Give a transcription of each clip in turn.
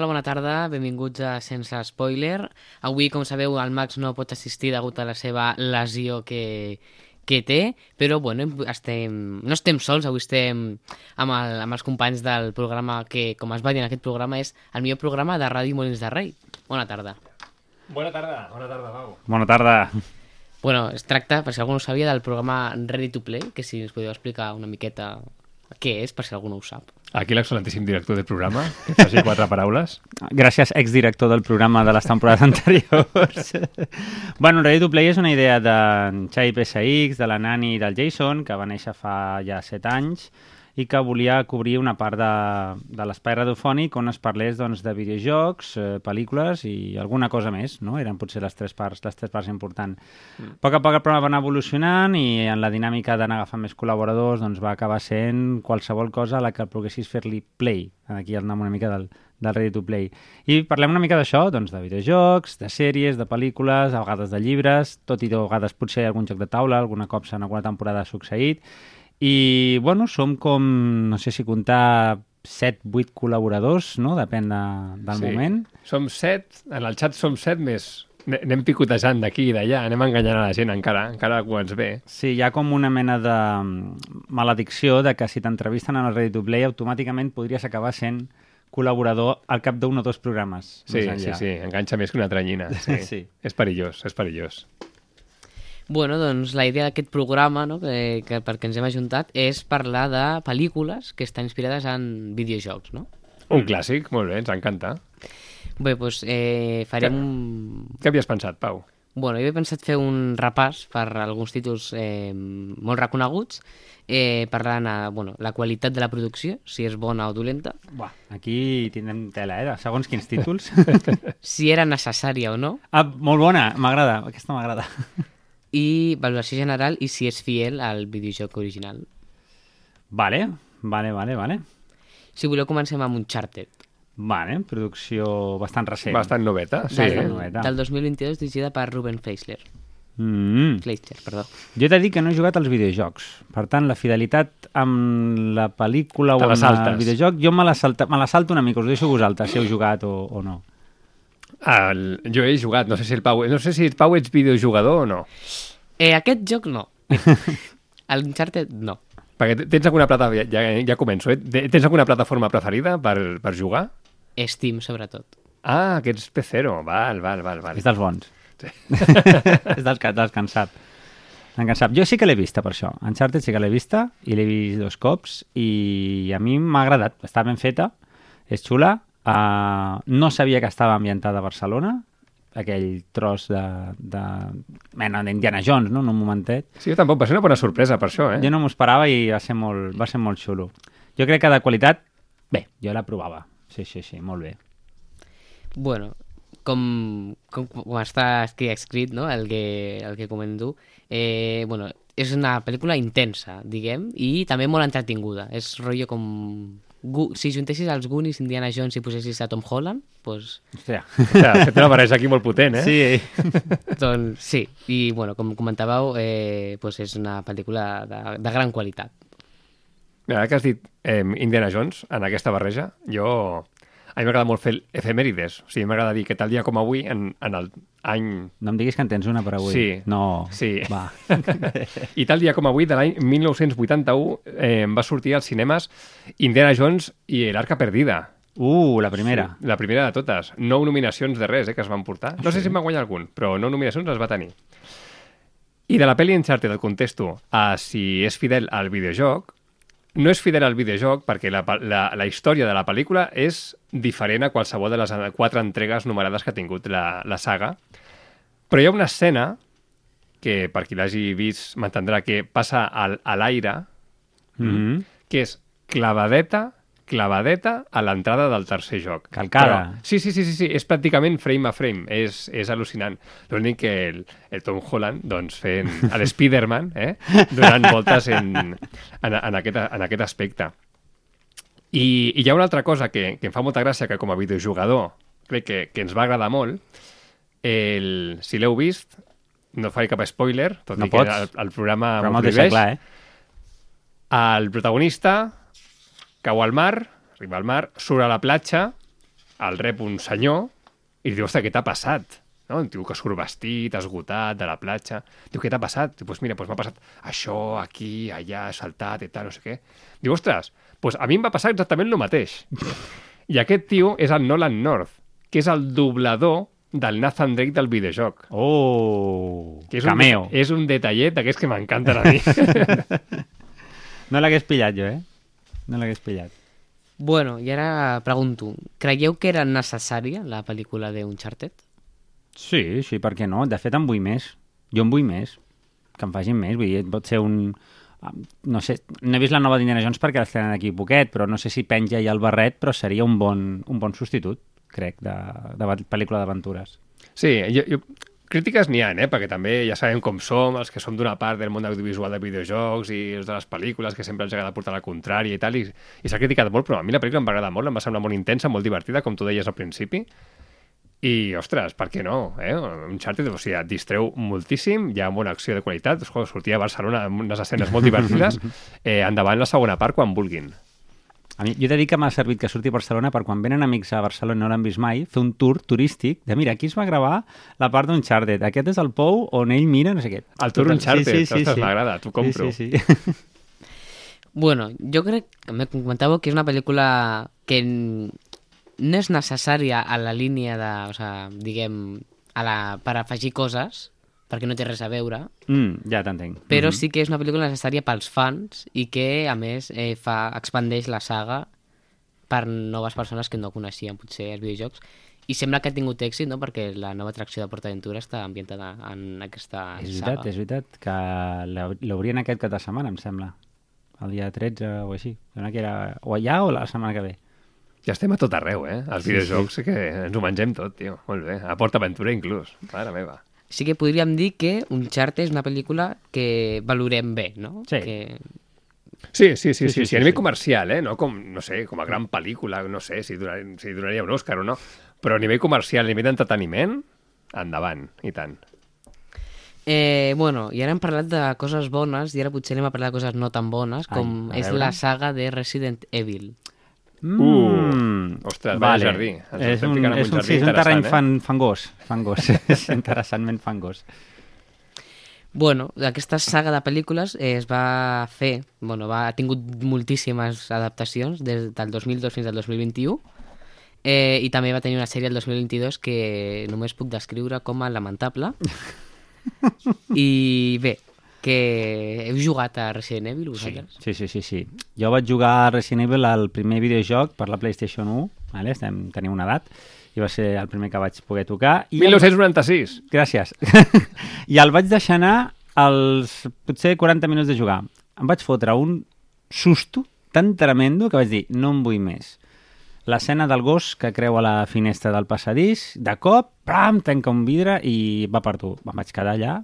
Hola, bona tarda, benvinguts a Sense Spoiler. Avui, com sabeu, el Max no pot assistir degut a la seva lesió que, que té, però bueno, estem, no estem sols, avui estem amb, el, amb els companys del programa que, com es va dir en aquest programa, és el millor programa de Ràdio Molins de Rei. Bona tarda. Bona tarda, bona tarda, Pau. Bona tarda. Bueno, es tracta, per si algú no sabia, del programa Ready to Play, que si ens podeu explicar una miqueta què és, per si algú no ho sap. Aquí l'excel·lentíssim director del programa, que faci quatre paraules. Gràcies, exdirector del programa de les temporades anteriors. bueno, Ready to Play és una idea de Xavi PSX, de la Nani i del Jason, que va néixer fa ja set anys, i que volia cobrir una part de, de l'espai radiofònic on es parlés doncs, de videojocs, eh, pel·lícules i alguna cosa més, no? Eren potser les tres parts, les tres parts importants. Mm. A poc a poc el programa va anar evolucionant i en la dinàmica d'anar agafant més col·laboradors doncs, va acabar sent qualsevol cosa a la que poguessis fer-li play. Aquí el nom una mica del, del Ready to Play. I parlem una mica d'això, doncs, de videojocs, de sèries, de pel·lícules, a vegades de llibres, tot i de vegades potser algun joc de taula, alguna cop en alguna temporada ha succeït, i, bueno, som com, no sé si comptar 7, 8 col·laboradors, no? Depèn de, del Sí. moment. Som set, en el xat som set més. Ane- Anem picotejant d'aquí i d'allà, anem enganyant a la gent encara, encara que ens ve. Sí, hi ha com una mena de maledicció de que si t'entrevisten en el Ready to Play automàticament podries acabar sent col·laborador al cap d'un o dos programes. Sí, sí, sí, enganxa més que una tranyina. Sí. Sí. És perillós, és perillós. Bueno, doncs la idea d'aquest programa, no, que, que perquè ens hem ajuntat, és parlar de pel·lícules que estan inspirades en videojocs, no? Un clàssic, molt bé, ens encanta. Bé, doncs eh, farem un... Què havies pensat, Pau? Bueno, jo he pensat fer un repàs per alguns títols eh, molt reconeguts, eh, parlant de bueno, la qualitat de la producció, si és bona o dolenta, Buah, aquí tindrem tela, eh? Segons quins títols. si era necessària o no, ah, molt bona, m'agrada, aquesta m'agrada. I valoració general i si és fiel al videojoc original. Vale, vale, vale, vale. Si voleu, comencem amb Uncharted, Vale, producció bastant recent. Bastant noveta, sí. del, Bastant noveta. del 2022, dirigida per Ruben Fleischer. Mm. Fleischer, perdó. Jo t'he dit que no he jugat als videojocs. Per tant, la fidelitat amb la pel·lícula Te o amb el videojoc, jo me la, salta, me la salto una mica. Us ho deixo a vosaltres, si heu jugat o, o no. El, jo he jugat, no sé si el Pau... No sé si el Pau ets videojugador o no. Eh, aquest joc no. L'Uncharted no. Perquè te- tens alguna plata... Ja, ja, ja començo, eh? Te- Tens alguna plataforma preferida per, per jugar? Steam, sobretot. Ah, que ets pecero. Val, val, val, val. És dels bons. és dels, que- dels que en sap. En que en sap. Jo sí que l'he vista, per això. Uncharted sí que l'he vista i l'he vist dos cops i a mi m'ha agradat. Està ben feta, és xula. Uh, no sabia que estava ambientada a Barcelona, aquell tros de, de mena d'Indiana Jones, no? en un momentet. Sí, jo tampoc, va ser una bona sorpresa per això, eh? Jo no m'ho esperava i va ser, molt, va ser molt xulo. Jo crec que de qualitat, bé, jo la provava. Sí, sí, sí, molt bé. Bueno, com, com, com està escrit, escrit no? el, que, el que comento, eh, bueno, és una pel·lícula intensa, diguem, i també molt entretinguda. És rotllo com... Gu si juntessis els Goonies, Indiana Jones i posessis a Tom Holland, pues, Hòstia. Ja, fet una barreja aquí molt potent, eh? Sí, doncs sí. I bueno, com comentàveu, eh, pues és una pel·lícula de, de gran qualitat. Mira, ara que has dit eh, Indiana Jones en aquesta barreja, jo... A mi m'agrada molt fer efemèrides. O sigui, m'agrada dir que tal dia com avui, en, en el any... no em diguis que en tens una per avui. Sí. No. Sí. Va. I tal dia com avui, de l'any 1981, eh, va sortir als cinemes Indiana Jones i l'Arca Perdida. Uh, la primera. Sí, la primera de totes. No nominacions de res, eh, que es van portar. No sé si en va guanyar algun, però no nominacions les va tenir. I de la pel·li Uncharted el contesto a si és fidel al videojoc, no és fidel al videojoc perquè la, la, la història de la pel·lícula és diferent a qualsevol de les quatre entregues numerades que ha tingut la, la saga, però hi ha una escena que, per qui l'hagi vist, m'entendrà que passa al, a l'aire, Mm -hmm. que és clavadeta, clavadeta a l'entrada del tercer joc. Calcada. Però, sí, sí, sí, sí, sí, és pràcticament frame a frame, és, és al·lucinant. L'únic que el, el Tom Holland, doncs, fent l'Spiderman, eh, donant voltes en, en, en, aquest, en aquest aspecte. I, I hi ha una altra cosa que, que em fa molta gràcia, que com a videojugador crec que, que ens va agradar molt. El, si l'heu vist, no faré cap spoiler, tot No i que pots. el, el programa m'ho deixa prohibeix. clar, eh? El protagonista cau al mar, arriba al mar, surt a la platja el rep un senyor i li diu, ostres, què t'ha passat? No? Diu que surt vestit, esgotat, de la platja. Diu, què t'ha passat? Diu, pues mira, pues m'ha passat això, aquí, allà, saltat i tal, no sé què. Diu, ostres, pues a mi em va passar exactament el mateix. I aquest tio és el Nolan North, que és el doblador del Nathan Drake del videojoc. Oh, Que és cameo. Un, és un detallet d'aquests que m'encanten a mi. No l'hagués pillat jo, eh? No l'hagués pillat. Bueno, i ara pregunto, creieu que era necessària la pel·lícula d'Uncharted? Sí, sí, per què no? De fet, en vull més. Jo en vull més. Que em facin més. Vull dir, pot ser un... No sé, no he vist la nova d'Indiana Jones perquè l'estrenen aquí poquet, però no sé si penja ja el barret, però seria un bon, un bon substitut, crec, de, de pel·lícula d'aventures. Sí, jo, jo, crítiques n'hi ha, eh? perquè també ja sabem com som, els que som d'una part del món audiovisual de videojocs i els de les pel·lícules, que sempre ens agrada portar la contrària i tal, i, i s'ha criticat molt, però a mi la pel·lícula em va agradar molt, em va semblar molt intensa, molt divertida, com tu deies al principi, i, ostres, per què no? Eh? Uncharted, o sigui, et distreu moltíssim, hi ha bona acció de qualitat, sortia a Barcelona amb unes escenes molt divertides, eh, endavant la segona part quan vulguin. A mi, jo he de dir que m'ha servit que surti a Barcelona per quan venen amics a Barcelona i no l'han vist mai, fer un tour turístic de mira, aquí es va gravar la part d'Uncharted, aquest és el pou on ell mira no sé què. El tour Uncharted, ostres, m'agrada, t'ho compro. Sí, sí, sí. Bueno, jo crec que me comentàveu que és una pel·lícula que no és necessària a la línia de, o sea, diguem, a la, per afegir coses, perquè no té res a veure, Mm, ja t'entenc. però Mhm. sí que és una pel·lícula necessària pels fans i que, a més, eh, fa, expandeix la saga per noves persones que no coneixien potser els videojocs i sembla que ha tingut èxit, no?, perquè la nova atracció de PortAventura està ambientada en aquesta És saga. veritat, és veritat, que l'obrien aquest cap de setmana, em sembla. El dia 13 o així. Sembla que era o allà o la setmana que ve. Ja estem a tot arreu, eh? Els Sí, videojocs sí, que ens ho mengem tot, tio. Molt bé. A Port Aventura inclús. Mare meva. Sí que podríem dir que Uncharted és una pel·lícula que valorem bé, no? Sí. Que... Sí, sí, sí, sí, Sí, sí, sí, sí, a nivell comercial, eh? No com, no sé, com a gran pel·lícula, no sé si, donar, si donaria un Òscar o no, però a nivell comercial, a nivell d'entreteniment, endavant, i tant. Eh, bueno, i ara hem parlat de coses bones i ara potser anem a parlar de coses no tan bones, Ai, com a és la saga de Resident Evil. Uh, ostres, vaya jardí. Ens És un, és un, jardí sí, és un terreny interessant, fan, fangós. Fangós. és interessantment fangós. Bueno, aquesta saga de pel·lícules eh, es va fer, bueno, va, ha tingut moltíssimes adaptacions des del 2002 fins al 2021 eh, i també va tenir una sèrie el 2022 que només puc descriure com a lamentable i bé, que heu jugat a Resident Evil vosaltres? Sí, sí, sí, sí. Jo vaig jugar a Resident Evil al primer videojoc per la PlayStation 1, vale? Estem, tenim una edat, i va ser el primer que vaig poder tocar. I el- 1996. Gràcies. I el vaig deixar anar als potser 40 minuts de jugar. Em vaig fotre un susto tan tremendo que vaig dir, no en vull més. L'escena del gos que creu a la finestra del passadís, de cop, pam, tanca un vidre i va per tu. Em vaig quedar allà.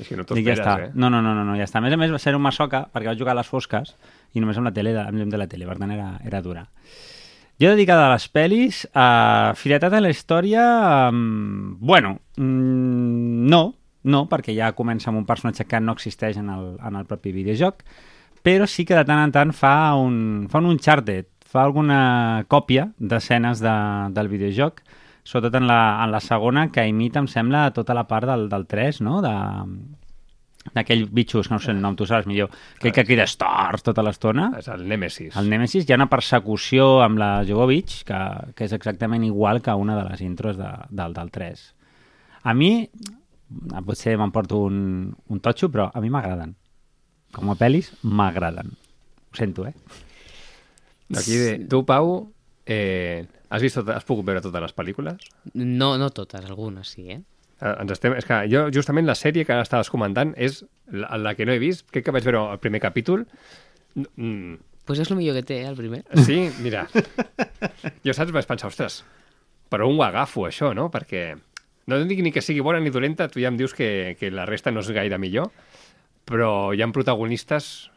És que no t'ho ja esperes, està. eh? No, no, no, no, no, ja està. A més a més va ser un massoca perquè vaig jugar a les fosques i només amb la tele, amb llum de la tele, per tant era, era dura. Jo dedicada a les pel·lis, a Filetat a la història, um, bueno, mm, no, no, perquè ja comença amb un personatge que no existeix en el, en el propi videojoc, però sí que de tant en tant fa un, fa un Uncharted, fa alguna còpia d'escenes de, del videojoc, sobretot en la, en la segona, que imita, em sembla, tota la part del, del 3, no?, de, d'aquell bitxos, que no sé el nom, tu saps millor, aquell que crida Stars tota l'estona. És el Nemesis. Al Nemesis hi ha una persecució amb la Jogovic que, que és exactament igual que una de les intros de, del, del 3. A mi, potser m'emporto un, un totxo, però a mi m'agraden. Com a pel·lis, m'agraden. Ho sento, eh? Aquí de... Tu, Pau, eh, has, vist tot, has pogut veure totes les pel·lícules? No, no totes, algunes sí, eh? Eh, Ens estem... És que jo, justament, la sèrie que ara estaves comentant és la, la que no he vist. Crec que vaig veure el primer capítol. Mm, pues és el millor que té, eh, el primer. sí, mira. Jo, saps, vaig pensar, ostres, però on ho agafo, això, no? Perquè no dic ni que sigui bona ni dolenta, tu ja em dius que, que la resta no és gaire millor, però hi ha protagonistes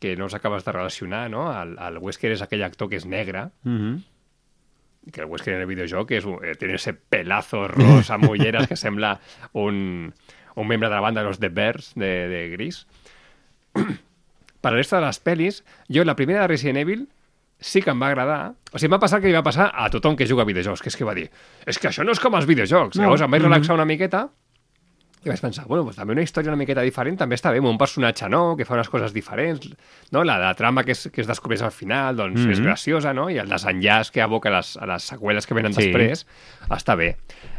que no els acabes de relacionar, no? El, el Wesker és aquell actor que és negre, Mm -hmm. Que el Wesker en el videojoc és, eh, tiene ese pelazo rosa amb ulleres que sembla un, un membre de la banda de los The Bears de, de Gris. per la resta de les pel·lis, jo la primera de Resident Evil sí que em va agradar. O sigui, m'ha passat que li va passar a tothom que juga a videojocs, que és que va dir, és que això no és com els videojocs. No. Llavors em vaig relaxar una miqueta i vaig pensar, bueno, doncs també una història una miqueta diferent també està bé, amb un personatge nou, que fa unes coses diferents, no? la, la trama que es, que es descobreix al final, doncs Mhm. és graciosa, no? I el desenllaç que aboca les, a les seqüeles que venen Sí. després està bé.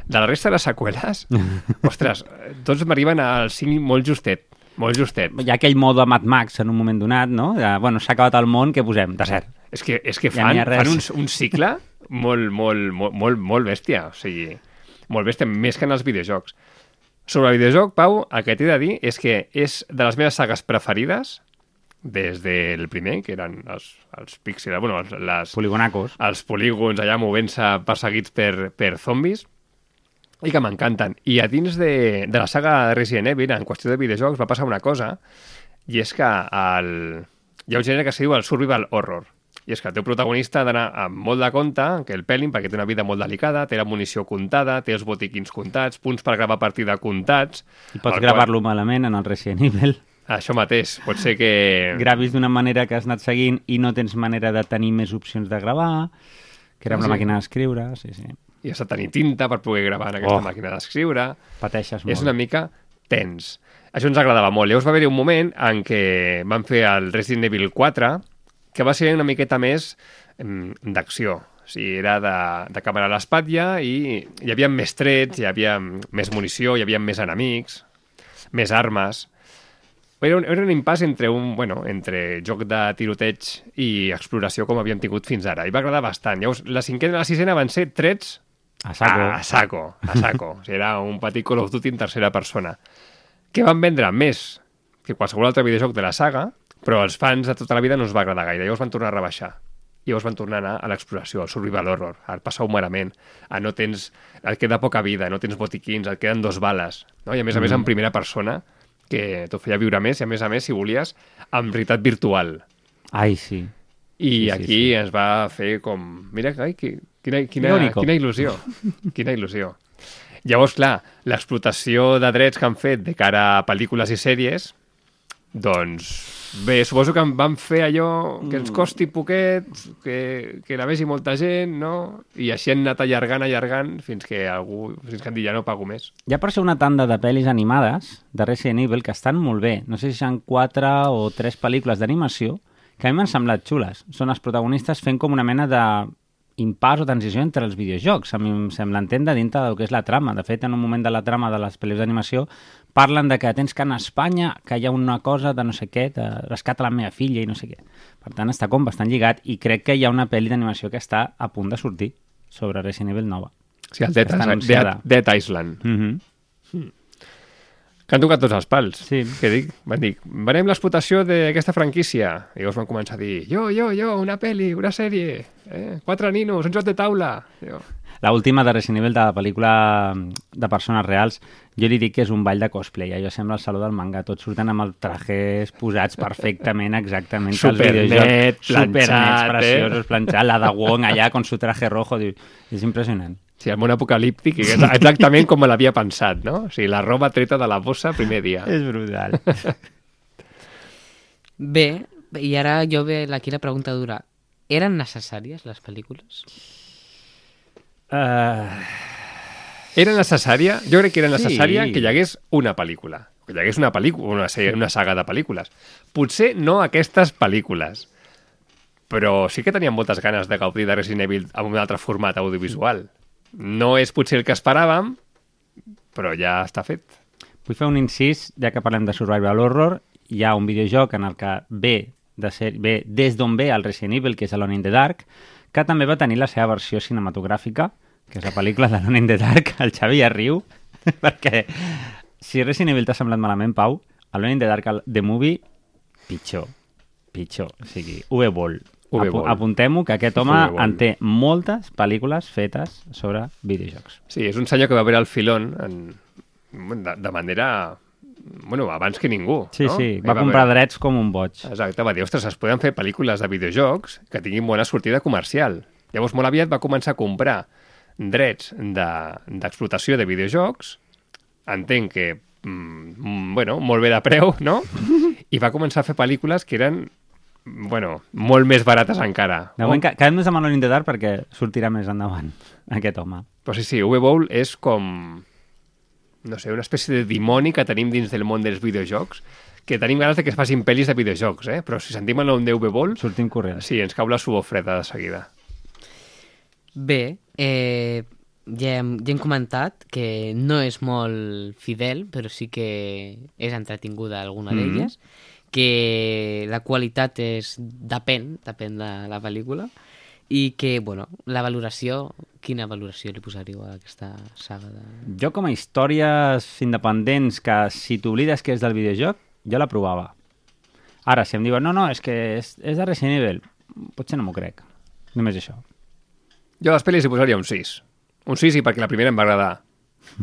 De la resta de les seqüeles, ostres, tots m'arriben al 5 molt justet, molt justet. Hi ha aquell mode Mad Max en un moment donat, no? De, bueno, s'ha acabat el món, que posem? Desert. És que, és que Ja fan, res. fan un, un cicle molt, molt, molt, molt, molt bèstia, o sigui, molt bèstia, més que en els videojocs. Sobre el videojoc, Pau, el que t'he de dir és que és de les meves sagues preferides des del primer, que eren els, els píxels, bueno, els, les, Poligonacos. els polígons allà movent-se perseguits per, per zombis i que m'encanten. I a dins de, de la saga de Resident Evil, en qüestió de videojocs, va passar una cosa, i és que el... hi ha un gènere que es diu el survival horror. I és que el teu protagonista ha d'anar amb molt de compte, que el pelin, perquè té una vida molt delicada, té la munició comptada, té els botiquins comptats, punts per gravar partida comptats... I pots gravar-lo malament en el Resident Evil. Qual... Això mateix, pot ser que... Gravis d'una manera que has anat seguint i no tens manera de tenir més opcions de gravar, que era amb Ah, la sí? màquina d'escriure, sí, sí. I has de tenir tinta per poder gravar en aquesta Oh. màquina d'escriure... Pateixes molt. és una mica tens. Això ens agradava molt. Llavors va haver-hi un moment en què van fer el Resident Evil 4, que va ser una miqueta més em, d'acció. O sigui, era de, de càmera a l'espatlla i hi havia més trets, hi havia més munició, hi havia més enemics, més armes. Era un, era un impàs entre un, bueno, entre joc de tiroteig i exploració com havíem tingut fins ara. I va agradar bastant. Llavors, la cinquena i la sisena van ser trets A saco. a saco, a saco. o sigui, era un petit Call of Duty en tercera persona. Que van vendre més que qualsevol altre videojoc de la saga, però als fans de tota la vida no ens va agradar gaire. Llavors van tornar a rebaixar. Llavors van tornar a anar a l'exploració, al survival horror, a passar-ho malament, a no tens... Et queda poca vida, no tens botiquins, et queden dos bales. No? I a més a més en primera persona, que t'ho feia viure més, i a més a més, si volies, en realitat virtual. Ai, sí. I Sí, sí, aquí sí. ens va fer com... Mira, ai, qui, quina, quina, Irònico. quina il·lusió. quina il·lusió. Llavors, clar, l'explotació de drets que han fet de cara a pel·lícules i sèries, doncs bé, suposo que van fer allò que Mm. ens costi poquet, que, que la vegi molta gent, no? I així han anat allargant, allargant, fins que algú, fins que han dit ja no pago més. Hi ha per ser una tanda de pel·lis animades de Resident Evil que estan molt bé. No sé si són quatre o tres pel·lícules d'animació que a mi m'han semblat xules. Són els protagonistes fent com una mena de impàs o transició entre els videojocs. A mi em sembla entendre dintre del que és la trama. De fet, en un moment de la trama de les pel·lis d'animació parlen de que tens que anar a Espanya, que hi ha una cosa de no sé què, de rescata la meva filla i no sé què. Per tant, està com bastant lligat i crec que hi ha una pel·li d'animació que està a punt de sortir sobre Resident Evil nova. Sí, el Dead, Dead. Dead Island. Mm -hmm. que han tocat tots els pals. Sí. Que dic, van dir, venem l'explotació d'aquesta franquícia. I llavors van començar a dir, jo, jo, jo, una pel·li, una sèrie, eh? quatre ninos, un joc de taula. Jo. La última de Resident Evil de la pel·lícula de persones reals, jo li dic que és un ball de cosplay. Allò sembla el saló del manga. Tots surten amb els trajes posats perfectament, exactament. que els Supernet, videojocs. planxat, Supernets, eh? preciosos, planxat. La de Wong allà con su traje rojo. Diu, és impressionant. Sí, el món apocalíptic, és exactament com me l'havia pensat, no? O sigui, la roba treta de la bossa primer dia. És brutal. Bé, i ara jo ve aquí la pregunta dura. Eren necessàries les pel·lícules? Uh, Era necessària, jo crec que era necessària Sí. que hi hagués una pel·lícula. Que hi hagués una pel·lícula, una, sèrie, una saga de pel·lícules. Potser no aquestes pel·lícules, però sí que teníem moltes ganes de gaudir de Resident Evil amb un altre format audiovisual. No és potser el que esperàvem, però ja està fet. Vull fer un incís, ja que parlem de Survival Horror, hi ha un videojoc en el que ve, de ser, ve des d'on ve el Resident Evil, que és Alone in the Dark, que també va tenir la seva versió cinematogràfica, que és la pel·lícula d'Alone in the Dark, el Xavi ja riu, perquè si Resident Evil t'ha semblat malament, Pau, Alone in the Dark, el- The Movie, pitjor, pitjor. O sigui, Boll. Uwe Apu Boll. Apuntem-ho, que aquest home en té moltes pel·lícules fetes sobre videojocs. Sí, és un senyor que va veure el filón en, de, de manera... Bueno, abans que ningú. Sí, no? sí, Ell va comprar veure- drets com un boig. Exacte, va dir, ostres, es poden fer pel·lícules de videojocs que tinguin bona sortida comercial. Llavors, molt aviat va començar a comprar drets de- d'explotació de, de videojocs, entenc que, mm, bueno, molt bé de preu, no? I va començar a fer pel·lícules que eren bueno, molt més barates encara. De moment, ca- quedem-nos amb Alone in the Dark perquè sortirà més endavant aquest home. Però sí, sí, UV Bowl és com... No sé, una espècie de dimoni que tenim dins del món dels videojocs, que tenim ganes de que es facin pel·lis de videojocs, eh? Però si sentim el nom d'UV Bowl, Sortim corrents. sí, ens cau la suor freda de seguida. Bé, eh, ja, hem, ja hem comentat que no és molt fidel, però sí que és entretinguda alguna Mhm. d'elles, que la qualitat és depèn, depèn de la pel·lícula, i que, bueno, la valoració, quina valoració li posaríeu a aquesta saga de... Jo com a històries independents que si t'oblides que és del videojoc, jo la provava. Ara, si em diuen, no, no, és que és, és de Resident Evil, potser no m'ho crec. Només això. Jo a les pel·lis hi posaria un 6. Un 6 i perquè la primera em va agradar.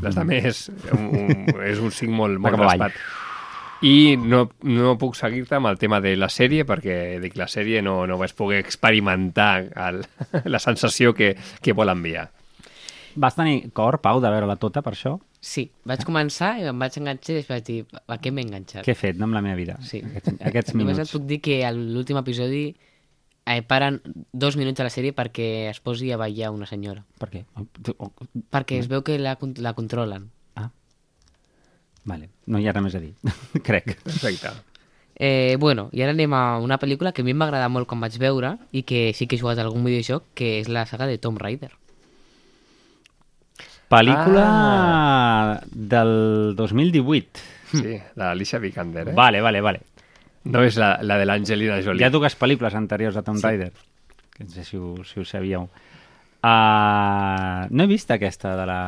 Les de més, un, un, és un 5 molt, molt cap avall. I no, no puc seguir-te amb el tema de la sèrie perquè dic, la sèrie no, no vaig poder experimentar el, la sensació que, que vol enviar. Vas tenir cor, Pau, de veure-la tota per això? Sí, vaig començar i em vaig enganxar i després vaig dir, a què m'he enganxat? Què he fet no, amb la meva vida? Sí. Aquests, aquests Només et minuts. puc dir que a l'últim episodi eh, paren dos minuts a la sèrie perquè es posi a ballar una senyora. Per què? Perquè es veu que la, la controlen. Vale, no hi ha res més a dir, crec. Perfecte. Eh, bueno, i ara anem a una pel·lícula que a mi em va agradar molt quan vaig veure i que sí que he jugat a algun videojoc, que és la saga de Tomb Raider. Pel·lícula Ah. del 2018. Sí, la Alicia Vikander, eh? Vale, vale, vale. No és la, la de l'Angelina Jolie. Hi ha dues pel·lícules anteriors a Tomb Raider, que no sé si ho, si ho sabíeu. Uh, no he vist aquesta de la,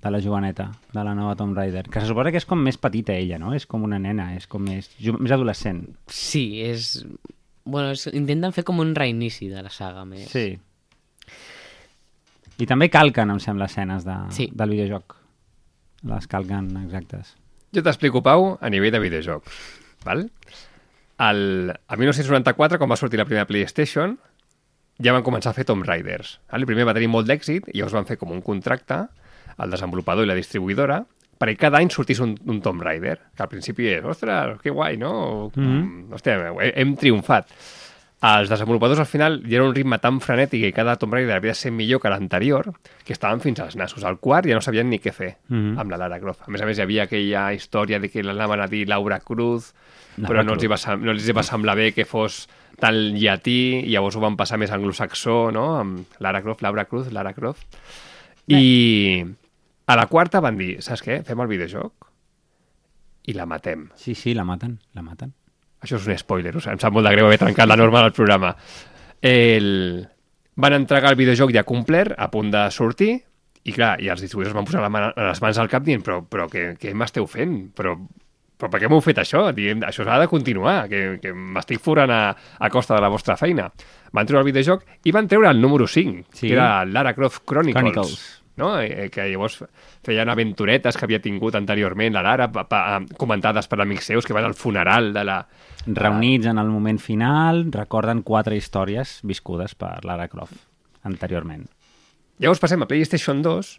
de la joveneta, de la nova Tomb Raider, que se suposa que és com més petita ella, no? És com una nena, és com més, més adolescent. Sí, és... Bueno, és... intenten fer com un reinici de la saga més. Sí. I també calquen, em sembla, escenes de, Sí. del videojoc. Les calquen exactes. Jo t'explico, Pau, a nivell de videojocs. Val? El, a 1994, quan va sortir la primera PlayStation, ja van començar a fer Tomb Raiders. El primer va tenir molt d'èxit i llavors van fer com un contracte al desenvolupador i la distribuïdora perquè cada any sortís un, un Tomb Raider, que al principi és, ostres, que guai, no? Mm -hmm. Hòstia, he- hem triomfat. Els desenvolupadors al final hi era un ritme tan frenètic i cada Tomb Raider havia de ser millor que l'anterior que estaven fins als nassos. Al quart ja no sabien ni què fer Mhm. amb la Lara Croft. A més a més, hi havia aquella història de que l'anaven a dir Laura Cruz, Laura però no els, va, no els va semblar bé que fos tan llatí, i llavors ho van passar més anglosaxó, no? Amb Lara Croft, Laura Cruz, Lara Croft. I a la quarta van dir, saps què? Fem el videojoc i la matem. Sí, sí, la maten, la maten. Això és un spoiler, o sigui, em sap molt de greu haver trencat la norma del programa. El... Van entregar el videojoc ja complet, a punt de sortir, i clar, i els distribuïdors van posar la mà, les mans al cap dient, però, però què, què m'esteu fent? Però, però per què m'heu fet això? Diem, això s'ha de continuar, que, que m'estic forant a, a costa de la vostra feina. Van treure el videojoc i van treure el número 5, Sí. que era Lara Croft Chronicles. Chronicles. No? Eh, que llavors feien aventuretes que havia tingut anteriorment la Lara, pa, pa, comentades per amics seus que van al funeral de la, Reunits en el moment final, recorden quatre històries viscudes per Lara Croft anteriorment. Llavors passem a PlayStation 2,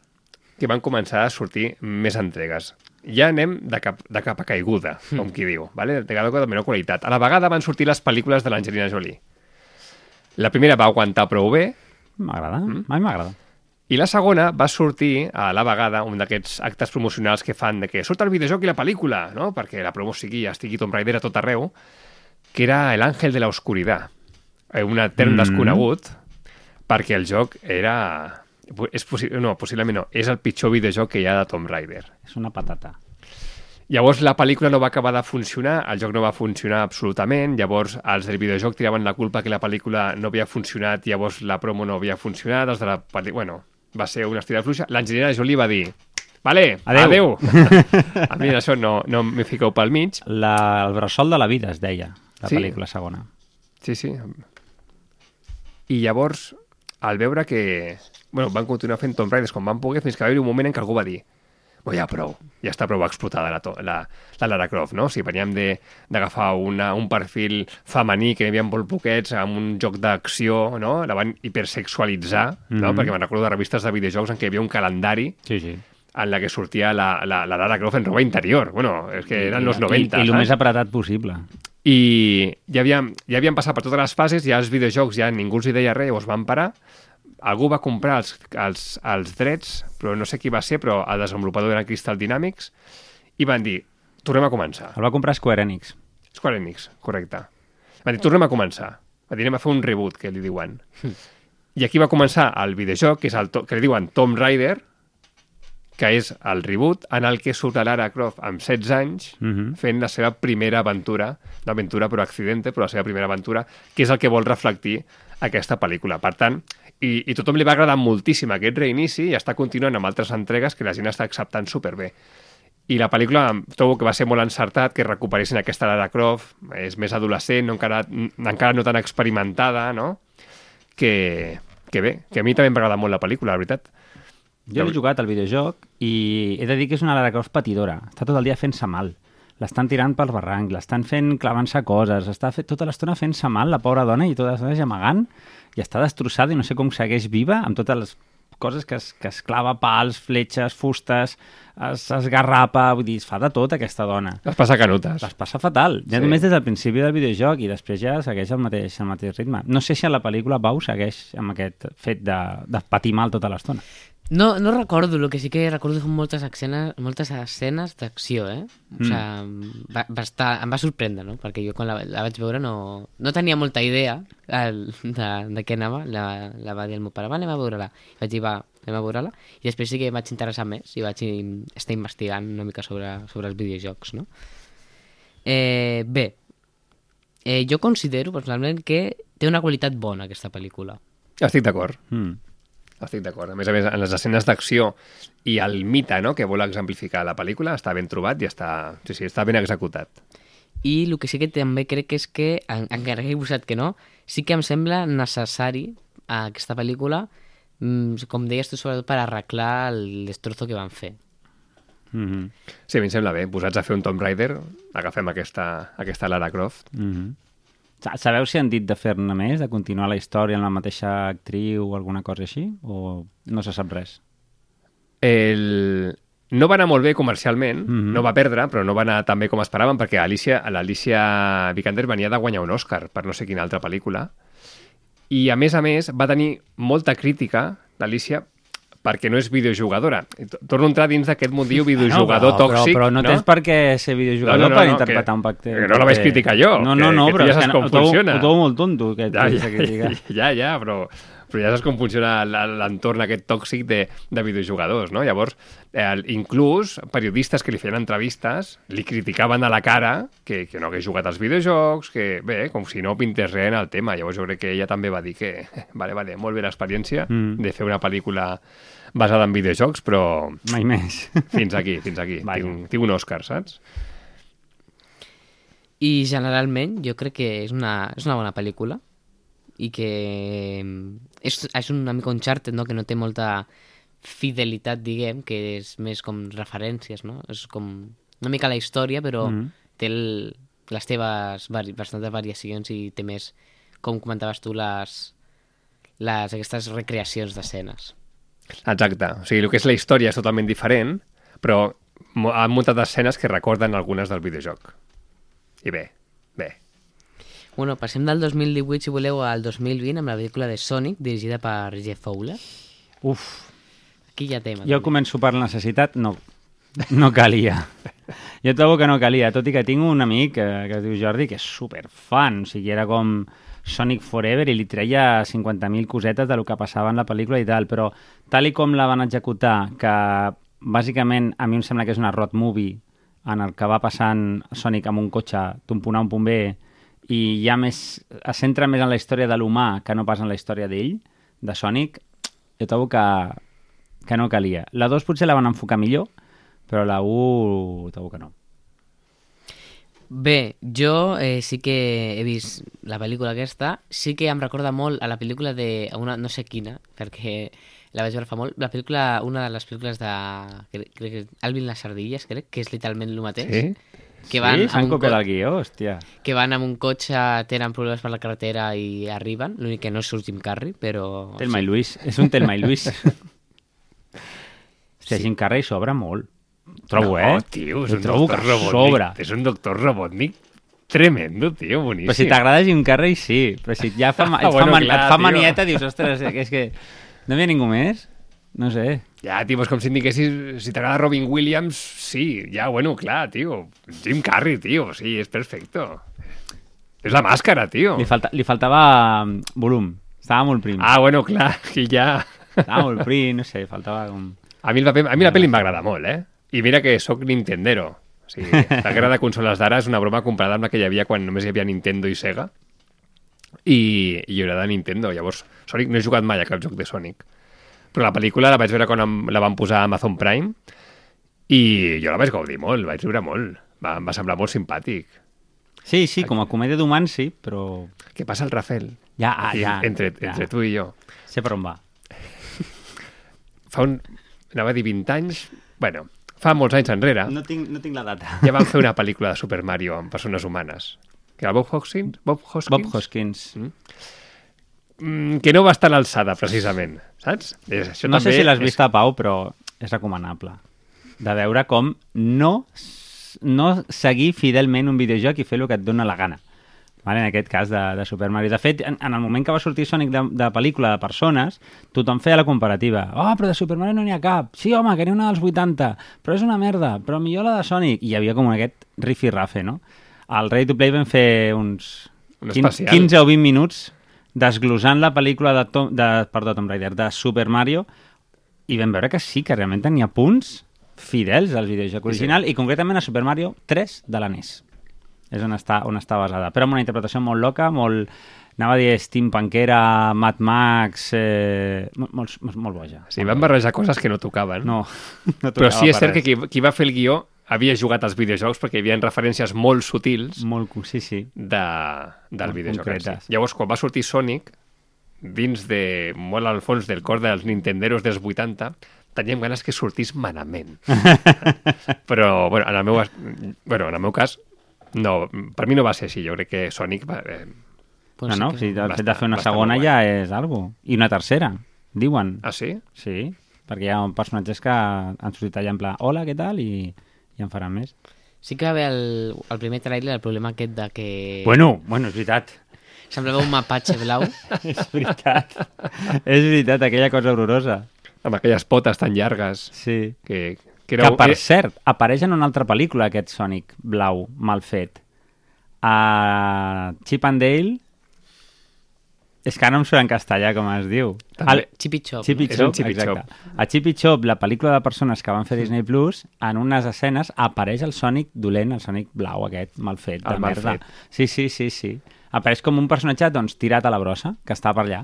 que van començar a sortir més entregues. Ja anem de cap, de cap a caiguda, com qui diu, vale? de cada cop de menor qualitat. A la vegada van sortir les pel·lícules de l'Angelina Jolie. La primera va aguantar prou bé, M'agrada, mm? mi m'agrada. i la segona va sortir a la vegada un d'aquests actes promocionals que fan de que surt el videojoc i la pel·lícula, no? perquè la promo sigui, estigui Tomb Raider a tot arreu, que era El Ángel de la Oscuridad, eh, un etern Mm. mm. desconegut, perquè el joc era... És possi... No, possiblement no. És el pitjor videojoc que hi ha de Tomb Raider. És una patata. Llavors la pel·lícula no va acabar de funcionar, el joc no va funcionar absolutament, llavors els del videojoc tiraven la culpa que la pel·lícula no havia funcionat, llavors la promo no havia funcionat, els de la pel·lícula... Bueno, va ser una estirada fluixa. L'Angelina Jolie va dir Vale, Adeu." adeu. A mi això no, no m'hi fiqueu pel mig. La, el bressol de la vida, es deia, la Sí. pel·lícula segona. Sí, sí. I llavors, al veure que... Bueno, van continuar fent Tomb Raiders com van poder, fins que va haver un moment en què algú va dir oh, ja prou, ja està prou explotada la, la, la Lara Croft, no? O sigui, veníem de- d'agafar un perfil femení que n'hi havia molt poquets amb un joc d'acció, no? La van hipersexualitzar, no? Mhm. Perquè me'n recordo de revistes de videojocs en què hi havia un calendari Sí, sí. en la que sortia la, la, la Lara Croft en roba interior. Bueno, és que eren I, los 90, I, i el més apretat possible. I ja havien, ja havien passat per totes les fases, ja els videojocs ja ningú els hi deia res, llavors van parar, algú va comprar els, els, els drets, però no sé qui va ser, però el desenvolupador era Crystal Dynamics, i van dir, tornem a començar. El va comprar Square Enix. Square Enix, correcte. Van dir, tornem a començar. Va dir, anem a fer un reboot, que li diuen. I aquí va començar el videojoc, que, és el que li diuen Tomb Raider, que és el reboot en el que surt Lara Croft amb 16 anys Mhm. fent la seva primera aventura, no aventura però accidente, però la seva primera aventura, que és el que vol reflectir aquesta pel·lícula. Per tant, i, i tothom li va agradar moltíssim aquest reinici i està continuant amb altres entregues que la gent està acceptant superbé. I la pel·lícula trobo que va ser molt encertat que recuperessin aquesta Lara Croft, és més adolescent, no encara, encara no tan experimentada, no? Que, que bé, que a mi també m'agrada molt la pel·lícula, la veritat. Jo he jugat al videojoc i he de dir que és una Lara Croft patidora. Està tot el dia fent-se mal. L'estan tirant pel barranc, l'estan fent clavant-se coses, està fet tota l'estona fent-se mal, la pobra dona, i tota l'estona gemegant, i està destrossada i no sé com segueix viva amb totes les coses que es, que es clava pals, fletxes, fustes, es, esgarrapa, vull dir, es fa de tot aquesta dona. Es passa canutes. Les passa fatal, ja Sí. només des del principi del videojoc i després ja segueix el mateix, el mateix ritme. No sé si a la pel·lícula Pau segueix amb aquest fet de, de patir mal tota l'estona. No, no recordo, el que sí que recordo són moltes escenes, moltes escenes d'acció, eh? O Mm. sigui, va, va estar, em va sorprendre, no? Perquè jo quan la, la vaig veure no, no tenia molta idea el, de, de què anava. La, la va dir el meu pare, va, anem a veure-la. I vaig dir, va, anem a veure-la. I després sí que vaig interessar més i vaig in- estar investigant una mica sobre, sobre els videojocs, no? Eh, bé, eh, jo considero personalment que té una qualitat bona aquesta pel·lícula. Estic d'acord. Mm. Estic d'acord. A més a més, en les escenes d'acció i el mite no, que vol exemplificar la pel·lícula està ben trobat i està, sí, sí, està ben executat. I el que sí que també crec és que, en- encara que he posat que no, sí que em sembla necessari a aquesta pel·lícula, mm, com deies tu, sobretot per arreglar el destrozo que van fer. Mm -hmm. Sí, a mi em sembla bé. Posats a fer un Tomb Raider, agafem aquesta, aquesta Lara Croft. Mm -hmm. Sabeu si han dit de fer-ne més, de continuar la història amb la mateixa actriu o alguna cosa així? O no se sap res? El... No va anar molt bé comercialment, Mhm. no va perdre, però no va anar tan bé com esperaven, perquè Alicia, l'Alicia Vikander venia de guanyar un Oscar per no sé quina altra pel·lícula. I, a més a més, va tenir molta crítica, l'Alicia, perquè no és videojugadora. Torno a entrar dins d'aquest mundillo videojugador no, però, tòxic. Però, però no, tens per què ser videojugador No, no, no, per no, interpretar que- un pacte. que no la vaig criticar jo, No, que- no, no, que tu però ja és saps que com ho funciona. ho trobo molt tonto, aquest, Ja, ja, crítica. ja, ja, però, però ja saps com funciona l'entorn aquest tòxic de, de videojugadors, no? Llavors, eh, inclús periodistes que li feien entrevistes li criticaven a la cara que, que no hagués jugat als videojocs, que bé, com si no pintés res en el tema. Llavors jo crec que ella també va dir que, vale, vale, molt bé l'experiència Mm. de fer una pel·lícula basada en videojocs, però Mai més. fins aquí, fins aquí. Vaja. Tinc, tinc un Òscar, saps? I generalment jo crec que és una, és una bona pel·lícula i que mm, és, és una mica Uncharted, no? que no té molta fidelitat, diguem, que és més com referències, no? És com una mica la història, però Mhm. té el, les teves vari, bastantes variacions i té més, com comentaves tu, les, les aquestes recreacions d'escenes. Exacte. O sigui, el que és la història és totalment diferent, però han muntat escenes que recorden algunes del videojoc. I bé, bé. Bueno, passem del 2018, si voleu, al 2020 amb la pel·lícula de Sonic, dirigida per Jeff Fowler. Uf, Aquí ja tema. jo començo per necessitat, no, no calia. Jo trobo que no calia, tot i que tinc un amic que, que es diu Jordi, que és superfan, o sigui, era com Sonic Forever i li treia 50.000 cosetes de lo que passava en la pel·lícula i tal, però tal i com la van executar, que bàsicament a mi em sembla que és una road movie en el que va passant Sonic amb un cotxe a un punt B i ja més, es centra més en la història de l'humà que no pas en la història d'ell, de Sonic, jo trobo que, que no calia. La 2 potser la van enfocar millor, però la 1 trobo que no. Bé, jo eh, sí que he vist la pel·lícula aquesta, sí que em recorda molt a la pel·lícula de... a una, no sé quina, perquè la vaig veure fa molt, la pel·lícula, una de les pel·lícules de... Crec, crec que Alvin les ardilles, crec, que és literalment el mateix. Sí? Que van, sí? S'han un copiat co- el guió, hòstia. que van amb un cotxe, tenen problemes per la carretera i arriben, l'únic que no surt Jim Carrey, però... Telma i Luis. És un Telma i Luis. Hòstia, Jim Carrey sobra molt. Trobo, no, eh? tio, és Jo un trobo doctor que Robotnik. sobra. És un doctor Robotnik tremendo, tio, boníssim. Però si t'agrada Jim Carrey, sí. Però si ja fa, et, Bueno, fa, man, clar, et fa manieta, dius, ostres, és que no hi ha ningú més? No sé. Ja, tio, és com si em diguessis, si t'agrada Robin Williams, sí, ja, bueno, clar, tio. Jim Carrey, tio, sí, és perfecto. És la màscara, tio. Li, falta, li faltava mm, volum. Estava molt prim. Ah, bueno, clar, i ja... Estava molt prim, no sé, faltava com... A mi, el paper, a mi la pel·li em va agradar molt, eh? I mira que sóc Nintendero. O sigui, la guerra de consoles d'ara és una broma comparada amb la que hi havia quan només hi havia Nintendo i Sega. I, i era de Nintendo. Llavors, Sonic no he jugat mai a cap joc de Sonic. Però la pel·lícula la vaig veure quan la van posar a Amazon Prime i jo la vaig gaudir molt, vaig riure molt. Va, em va semblar molt simpàtic. Sí, sí, com a comèdia d'humans sí, però... Què passa al Rafel? Ja, ah, ja. entre, ja. entre tu i jo. Sé per on va. Fa un... Anava a dir 20 anys... Bueno, fa molts anys enrere. No tinc, no tinc la data. ja van fer una pel·lícula de Super Mario amb persones humanes. Que era Bob Hoskins? Bob Hoskins? Bob Hoskins. Mm, que no va estar a l'alçada, precisament. Saps? És, això No sé si l'has és- vist a Pau, però és recomanable. De veure com no, no seguir fidelment un videojoc i fer el que et dóna la gana. Vale? En aquest cas de, de Super Mario. De fet, en, en el moment que va sortir Sonic de, de pel·lícula de persones, tothom feia la comparativa. Oh, però de Super Mario no n'hi ha cap. Sí, home, que n'hi ha una dels 80, però és una merda. Però millor la de Sonic. I hi havia com aquest rifi-rafe, no? Al Ready to Play vam fer uns Un 15, especial. 15 o 20 minuts desglosant la pel·lícula de, Tom, de, perdó, Tomb Raider, de Super Mario i vam veure que sí, que realment tenia punts fidels al videojoc original i concretament a Super Mario 3 de la NES. És on està, on està basada. Però amb una interpretació molt loca, molt, anava a dir steampunkera, Mad Max, eh, molt, molt, molt boja. Sí, van barrejar coses que no tocaven. No, no Però sí és tocava cert que qui, qui va fer el guió havia jugat als videojocs perquè hi havia referències molt sutils. Molt, sí, sí. de, del Molt videojoc. concretes. Sí. Llavors, quan va sortir Sonic, dins de molt al fons del cor dels nintenderos dels 80, teníem ganes que sortís manament. Però, bueno, en el meu, bueno, en el meu cas, no, per mi no va ser així. Jo crec que Sonic va, eh, no, Pues sí no, que- sí, el va fet de fer una segona ja és algo. I una tercera, diuen. Ah, sí? Sí, perquè hi ha personatges que han sortit allà en pla hola, què tal? I, i en faran més. Sí que va haver el, el primer trailer el problema aquest de que Bueno, bueno, és veritat. semblava un mapatge blau. és veritat. és veritat, aquella cosa horrorosa. Amb aquelles potes tan llargues Sí. que, que Que, era... per eh, cert, apareix en una altra pel·lícula aquest Sonic blau mal fet. A Chip and Dale... És que ara no em surt en castellà com es diu. També. Chip i Chop. Chip i no? Chop, Chip exacte. A Chip i Chop, la pel·lícula de persones que van fer Disney Plus, en unes escenes apareix el Sonic dolent, el Sonic blau aquest, mal fet, de El mal merda. fet. Sí, sí, sí, sí. Apareix com un personatge, doncs, tirat a la brossa, que està per allà,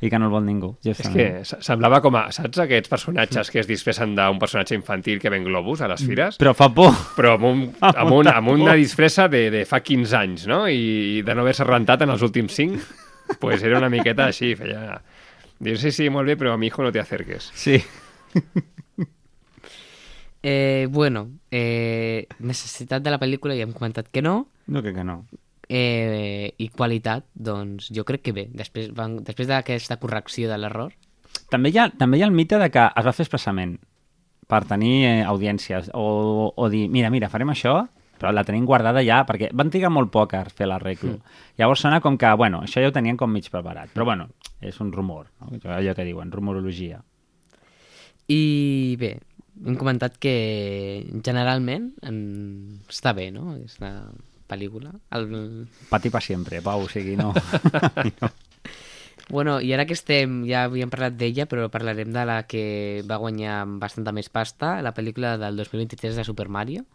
i que no el vol ningú. És justament. que se- semblava com a... Saps aquests personatges que es disfressen d'un personatge infantil que ven globus a les fires? Però fa por. Però amb, un, amb, un, amb una disfressa de, de fa 15 anys, no? I de no haver-se rentat en els últims 5, pues era una miqueta així, feia... Dir, sí, sí, molt bé, però a mi hijo no te acerques. Sí. Eh, bueno, eh, necessitat de la pel·lícula ja hem comentat que no. No, que, que no. Eh, I qualitat, doncs jo crec que bé. Després, van, després d'aquesta correcció de l'error, També hi, ha, també hi ha el mite de que es va fer expressament per tenir eh, audiències o, o dir, mira, mira, farem això, però la tenim guardada ja, perquè van trigar molt poc a fer l'arreglo. Mm. Llavors sona com que, bueno, això ja ho tenien com mig preparat. Però bueno, és un rumor, no? allò que diuen, rumorologia. I bé, hem comentat que generalment en... està bé, no? Aquesta pel·lícula. El... Pati pa sempre, Pau, o sigui, no. no. Bueno, i ara que estem, ja havíem parlat d'ella, però parlarem de la que va guanyar bastanta més pasta, la pel·lícula del 2023 de Super Mario.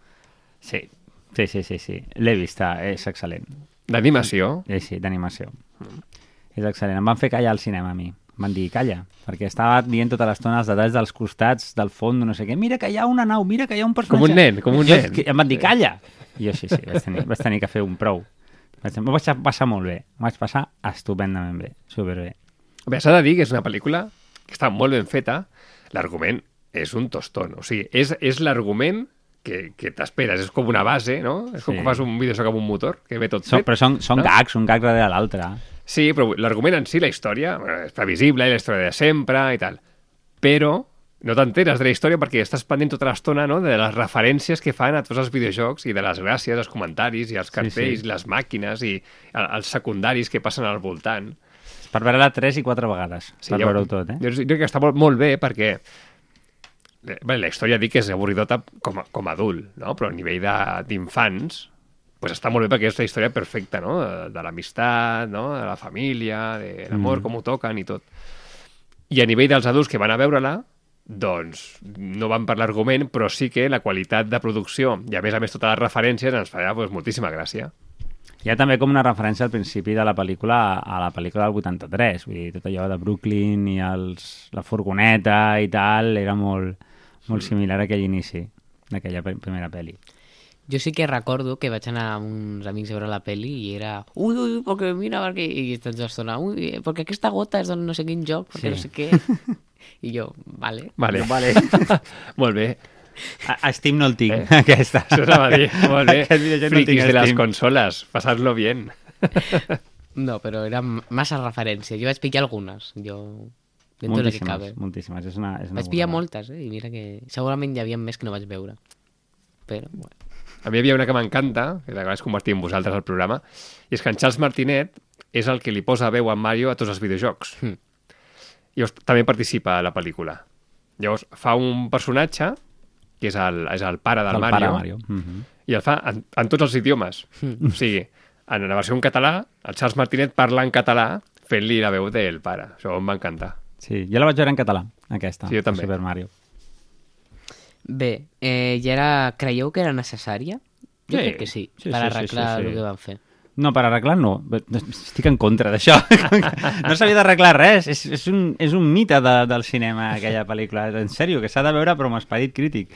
Sí, sí, sí, sí, sí. l'he vista, és excel·lent. D'animació. Eh, sí, d'animació. És excel·lent. Em van fer callar al cinema, a mi. Van dir, calla, perquè estava dient tota l'estona els detalls dels costats, del fons, no sé què. Mira que hi ha una nau, mira que hi ha un personatge. Com un nen, com un jo, nen. Em van dir, calla! I jo sí, sí, vaig tenir, vaig tenir que fer un prou. M'ho vaig passar molt bé. M'ho vaig passar estupendament bé, superbé. Bé, s'ha de dir que és una pel·lícula que està molt ben feta. L'argument és un tostón. O sigui, és, és l'argument que, que t'esperes. És com una base, no? És com Sí. que fas un videojoc amb un motor, que ve tot So, fet. però són, són no? gags, un gag darrere l'altre. Sí, però l'argument en si, la història, eh, és previsible, i la història de sempre i tal. Però no t'enteres de la història perquè estàs pendent tota l'estona no? de les referències que fan a tots els videojocs i de les gràcies, els comentaris i els cartells, sí. i les màquines i el- els secundaris que passen al voltant. Per veure-la tres i quatre vegades, per jo- veure-ho tot, eh? Jo crec que està molt, molt bé perquè bé, la història dic que és avorridota com a, com a adult, no? però a nivell d'infants pues està molt bé perquè és la història perfecta, no? De, de l'amistat, no? de la família, de l'amor, Mm. com ho toquen i tot. I a nivell dels adults que van a veure-la, doncs no van per l'argument, però sí que la qualitat de producció i a més a més totes les referències ens farà pues, moltíssima gràcia. Hi ha també com una referència al principi de la pel·lícula a- la pel·lícula del 83, vull dir, tot allò de Brooklyn i els, la furgoneta i tal, era molt, molt similar a aquell inici d'aquella primera pel·li. Jo sí que recordo que vaig anar amb uns amics a veure la peli i era ui, ui, perquè mira, perquè... i tota l'estona, ui, perquè aquesta gota és d'un no sé quin joc, perquè Sí. no sé què... I jo, vale. Vale. Vale. molt bé. A, a Steam no el tinc, Eh. eh? aquesta. Això anava a dir. Molt bé. Aquest videojoc no el tinc de les consoles. Pasar-lo bien. No, però era massa referència. Jo vaig pillar algunes. Jo... Dentro de que cabe. Moltíssimes, moltíssimes. És una, és una Vaig pillar moltes, eh? I mira que segurament hi havia més que no vaig veure. Però, bueno. A mi hi havia una que m'encanta, que la vaig convertir en vosaltres al programa, i és que en Charles Martinet és el que li posa veu a Mario a tots els videojocs. Hmm. I llavors també participa a la pel·lícula. Llavors fa un personatge, que és el, és el pare del Del Mario, pare Mario. Mhm. i el fa en, en tots els idiomes. Hmm. O sigui, en la versió en català, el Charles Martinet parla en català fent-li la veu del pare. Això em va encantar. Sí, jo la vaig veure en català, aquesta. Sí, jo també. Super Mario. Bé, eh, i ara creieu que era necessària? Jo Sí, crec que sí, sí, per sí, sí, arreglar sí, sí. el que van fer. No, per arreglar no. Estic en contra d'això. no s'havia d'arreglar res. És, és, un, és un mite de, del cinema, aquella pel·lícula. En sèrio, que s'ha de veure però amb esperit crític.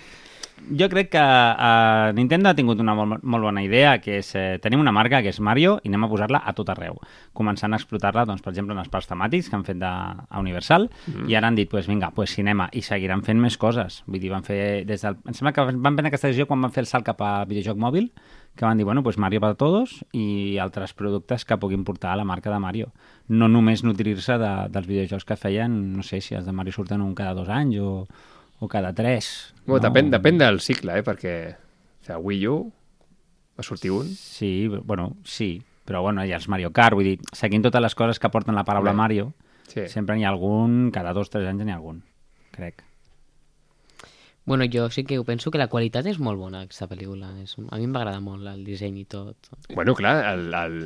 Jo crec que uh, Nintendo ha tingut una molt, molt bona idea, que és, eh, tenim una marca que és Mario i anem a posar-la a tot arreu. Començant a explotar-la, doncs, per exemple, en els parcs temàtics que han fet de, a Universal, mm. i ara han dit, pues, vinga, pues, cinema, i seguiran fent més coses. Vull dir, van fer des del... Em sembla que van prendre aquesta decisió quan van fer el salt cap a videojoc mòbil, que van dir, bueno, pues Mario para todos i altres productes que puguin portar a la marca de Mario. No només nutrir-se de, dels videojocs que feien, no sé si els de Mario surten un cada dos anys o, o cada tres. Bueno, no? depèn, depèn del cicle, eh? perquè o sigui, a Wii U va sortir un. Sí, bueno, sí, però bueno, hi ha els Mario Kart, vull dir, seguint totes les coses que porten la paraula Home, Mario, Sí. sempre n'hi ha algun, cada dos, tres anys n'hi ha algun, crec. Bueno, jo sí que ho penso que la qualitat és molt bona, aquesta pel·lícula. És... A mi em va agradar molt el disseny i tot. Bueno, clar, el, el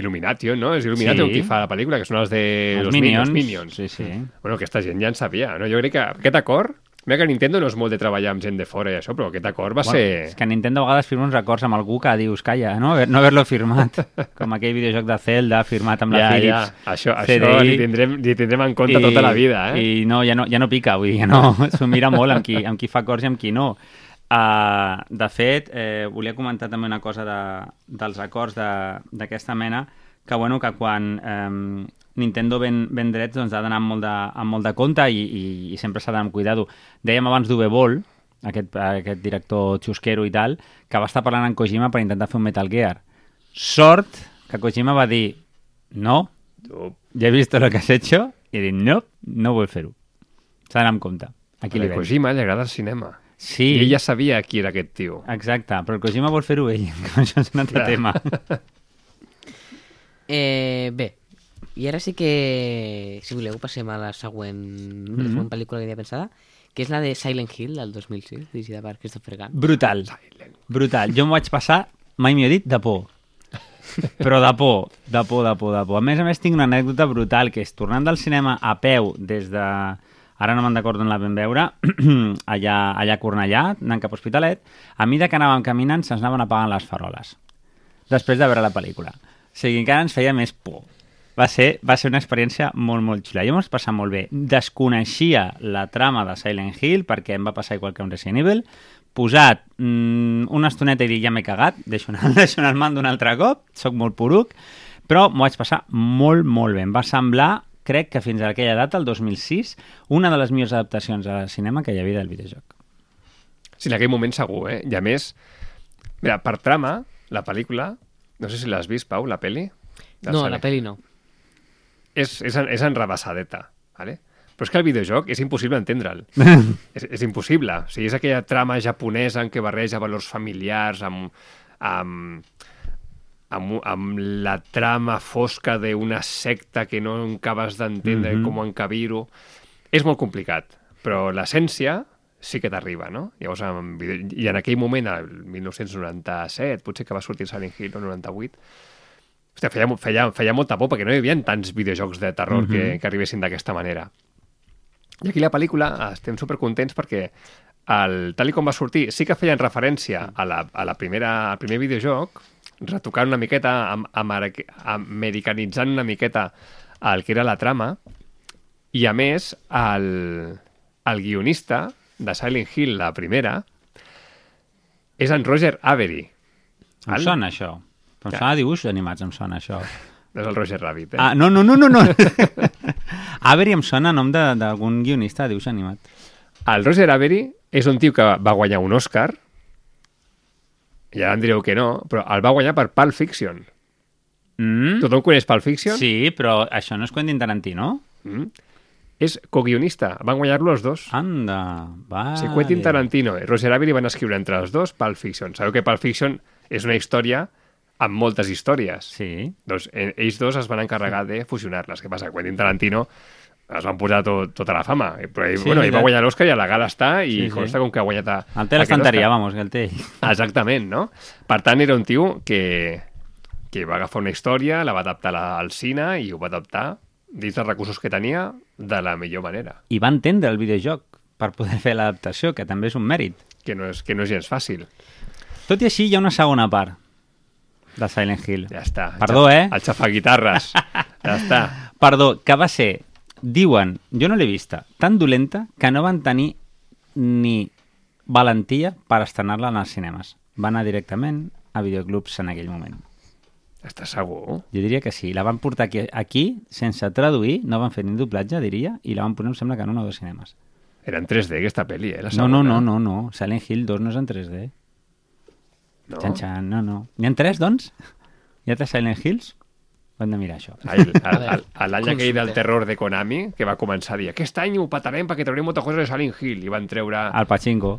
Illumination, no? És Illumination Sí. qui fa la pel·lícula, que són els de Els los Minions. Minions. Sí, sí. Bueno, aquesta gent ja en sabia, no? Jo crec que aquest acord... Mira que Nintendo no és molt de treballar amb gent de fora i això, però aquest acord va Bueno, ser... és que Nintendo a vegades firma uns acords amb algú que dius, calla, no, no haver-lo firmat. Com aquell videojoc de Zelda firmat amb la ja, ja, Philips. això, CDI. això li, tindrem, li tindrem en compte tota la vida, eh? I no, ja no, ja no pica, vull dir, ja no, s'ho mira molt amb qui, amb qui fa acords i amb qui no. Uh, de fet, eh, volia comentar també una cosa de, dels acords de- d'aquesta mena, que, bueno, que quan eh, Nintendo ven, ven drets doncs, ha d'anar amb, molt de, amb molt de compte i, i, i sempre s'ha d'anar amb cuidado. Dèiem abans d'Uwe Boll, aquest, aquest director xusquero i tal, que va estar parlant amb Kojima per intentar fer un Metal Gear. Sort que Kojima va dir no, ja he visto lo que has hecho i he dit, no, no vull fer-ho. S'ha d'anar amb compte. Aquí a. Kojima li agrada el cinema. Sí, I ell ja sabia qui era aquest tio. exacte, però el Kojima vol fer-ho ell, això és un altre Clar. tema. Eh, bé, i ara sí que, si voleu, passem a la següent, mm -hmm. la següent pel·lícula que tenia pensada, que és la de Silent Hill, del 2006, dirigida per Christopher Gunn. Brutal, brutal. Jo m'ho vaig passar, mai m'hi he dit, de por. Però de por, de por, de por, de por. A més a més, tinc una anècdota brutal, que és tornant del cinema a peu des de... Ara no me'n recordo on la vam veure, allà, allà a Cornellà, anant cap a Hospitalet, a mesura que anàvem caminant se'ns anaven apagant les faroles, després de veure la pel·lícula. O sigui, encara ens feia més por. Va ser, va ser una experiència molt, molt xula. Jo m'ho vaig passar molt bé. Desconeixia la trama de Silent Hill perquè em va passar igual que un Resident Evil. Posat mm, una estoneta i dir ja m'he cagat, deixo anar, deixo anar el mando un altre cop, sóc molt poruc, però m'ho vaig passar molt, molt bé. Em va semblar, crec que fins a aquella data, el 2006, una de les millors adaptacions al cinema que hi havia del videojoc. Sí, en aquell moment segur, eh? I a més, mira, per trama, la pel·lícula, no sé si l'has vist, Pau, la peli? No, la pel·li no. És, és, en- és enrevessadeta, ¿vale? Però és que el videojoc és impossible entendre'l. és, és impossible. O sigui, és aquella trama japonesa en què barreja valors familiars amb, amb, amb, amb la trama fosca d'una secta que no acabes d'entendre mm. -hmm. com encabir-ho. És molt complicat, però l'essència sí que t'arriba, no? Llavors, en i en aquell moment, el 1997, potser que va sortir Silent Hill, o 98, Hòstia, feia, feia, feia molta por perquè no hi havia tants videojocs de terror mm -hmm. que, que arribessin d'aquesta manera. I aquí la pel·lícula estem supercontents perquè el, tal com va sortir, sí que feien referència a la, a la primera, al primer videojoc, retocant una miqueta, am, amere- americanitzant una miqueta el que era la trama, i a més, el, el guionista de Silent Hill, la primera, és en Roger Avery. Em sona això. Però em Ja. sona dibuixos animats, em sona això. No és el Roger Rabbit, eh? Ah, no, no, no, no. no. Avery em sona nom d'algun guionista de dibuix animat. El Roger Avery és un tio que va guanyar un Oscar, i ara em direu que no, però el va guanyar per Pulp Fiction. Mm? Tothom coneix Pulp Fiction? Sí, però això no és Quentin Tarantino? Mm. És co-guionista. Van guanyar-lo els dos. Anda, va. Sigui, Quentin Tarantino i Roger Avery van escriure entre els dos Pulp Fiction. Sabeu que Pulp Fiction és una història amb moltes històries. Sí. Doncs eh, ells dos es van encarregar de fusionar-les. Què passa? Quentin Tarantino es van posar tot, tota la fama. Però ell, Sí, bueno, ell va guanyar l'Oscar i a la gala està i Sí, sí, sí. consta com que ha guanyat a, El té l'estanteria, vamos, el té. Exactament, no? Per tant, era un tio que, que va agafar una història, la va adaptar a la, al cine i ho va adaptar dins dels recursos que tenia de la millor manera, I va entendre el videojoc per poder fer l'adaptació, que també és un mèrit. que no és, que no és gens fàcil. Tot i així, hi ha una segona part de Silent Hill. Ja està. Perdó, eh? El xafaguitarres. ja està. Perdó, que va ser, diuen, jo no l'he vista, tan dolenta que no van tenir ni valentia per estrenar-la en els cinemes. Va anar directament a videoclubs en aquell moment. Estàs segur? Jo diria que sí. La van portar aquí, aquí sense traduir, no van fer ni doblatge, diria, i la van posar, em sembla que en un o dos cinemes. Era en 3D aquesta pel·li, eh? La No, no, no, no, no. Silent Hill 2 no és en 3D. No. Xan, xan, no, no. N'hi ha tres, doncs? Hi ha tres Silent Hills? Ho hem de mirar, això. L'any aquell del terror de Konami, que va començar a dir aquest any ho patarem perquè traurem moltes coses de Silent Hill, i van treure El Pachinko.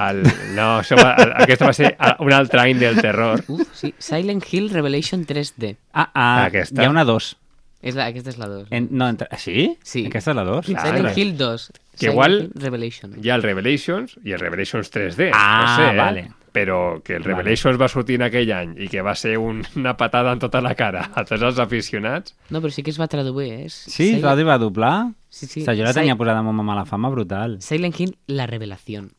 el... No, això va, el, aquest va ser un altre any del terror. Uf, sí. Silent Hill Revelation 3D. Ah, ah, Aquesta. hi ha una 2. És la, aquesta és la 2. En, no, entre... Sí? Sí. Aquesta és la 2? Clar. Silent Ah, Hill 2. Que Silent igual- Hill Revelation. Hi ha el Revelations i el Revelations 3D. Ah, no sé, eh? vale. Però que el Revelations va sortir en aquell any i que va ser un, una patada en tota la cara a tots els aficionats, No, però sí que es va traduir, eh? És Sí, Silent- la va doblar? Sí, sí. O sigui, jo la tenia posada amb una mala fama brutal. Silent Hill La Revelación.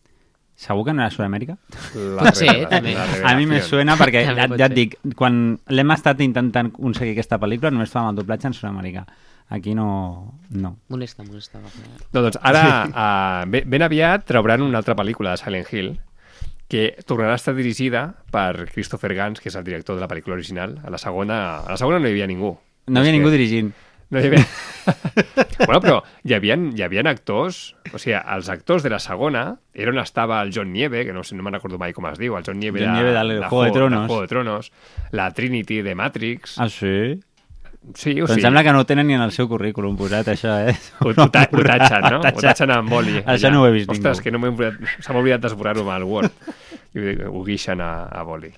Segur que no era a Sud-amèrica? la, Pot ser, revela- també. A mi me suena perquè, ja, ja et dic, quan l'hem estat intentant aconseguir aquesta pel·lícula només fàvem el doblatge en Sud-amèrica. Aquí no... no. Molesta, molesta. va fer. No, doncs ara, uh, ben, ben aviat trauran una altra pel·lícula de Silent Hill que tornarà a estar dirigida per Christopher Gans, que és el director de la pel·lícula original. A la segona, a la segona no hi havia ningú. No hi havia ningú que- dirigint. No hi havia... bueno, però hi havia, hi havia actors, o sigui, els actors de la segona, era on estava el John Nieve, que no, sé, no me'n recordo mai com es diu, el John Nieve, John de, Nieve del Juego de Tronos. Juego de Tronos, la Trinity de Matrix, Ah, sí? Sí, o Però em sembla que no ho tenen ni en el seu currículum posat, això, eh? ho, ho, ta- ho tatxen, no? Ho tatxen. amb boli. Això allà. no ho he vist Ostres, ningú. que no m'he oblidat- se m'ha oblidat d'esborrar-ho amb el Word. I ho, guixen a, a boli.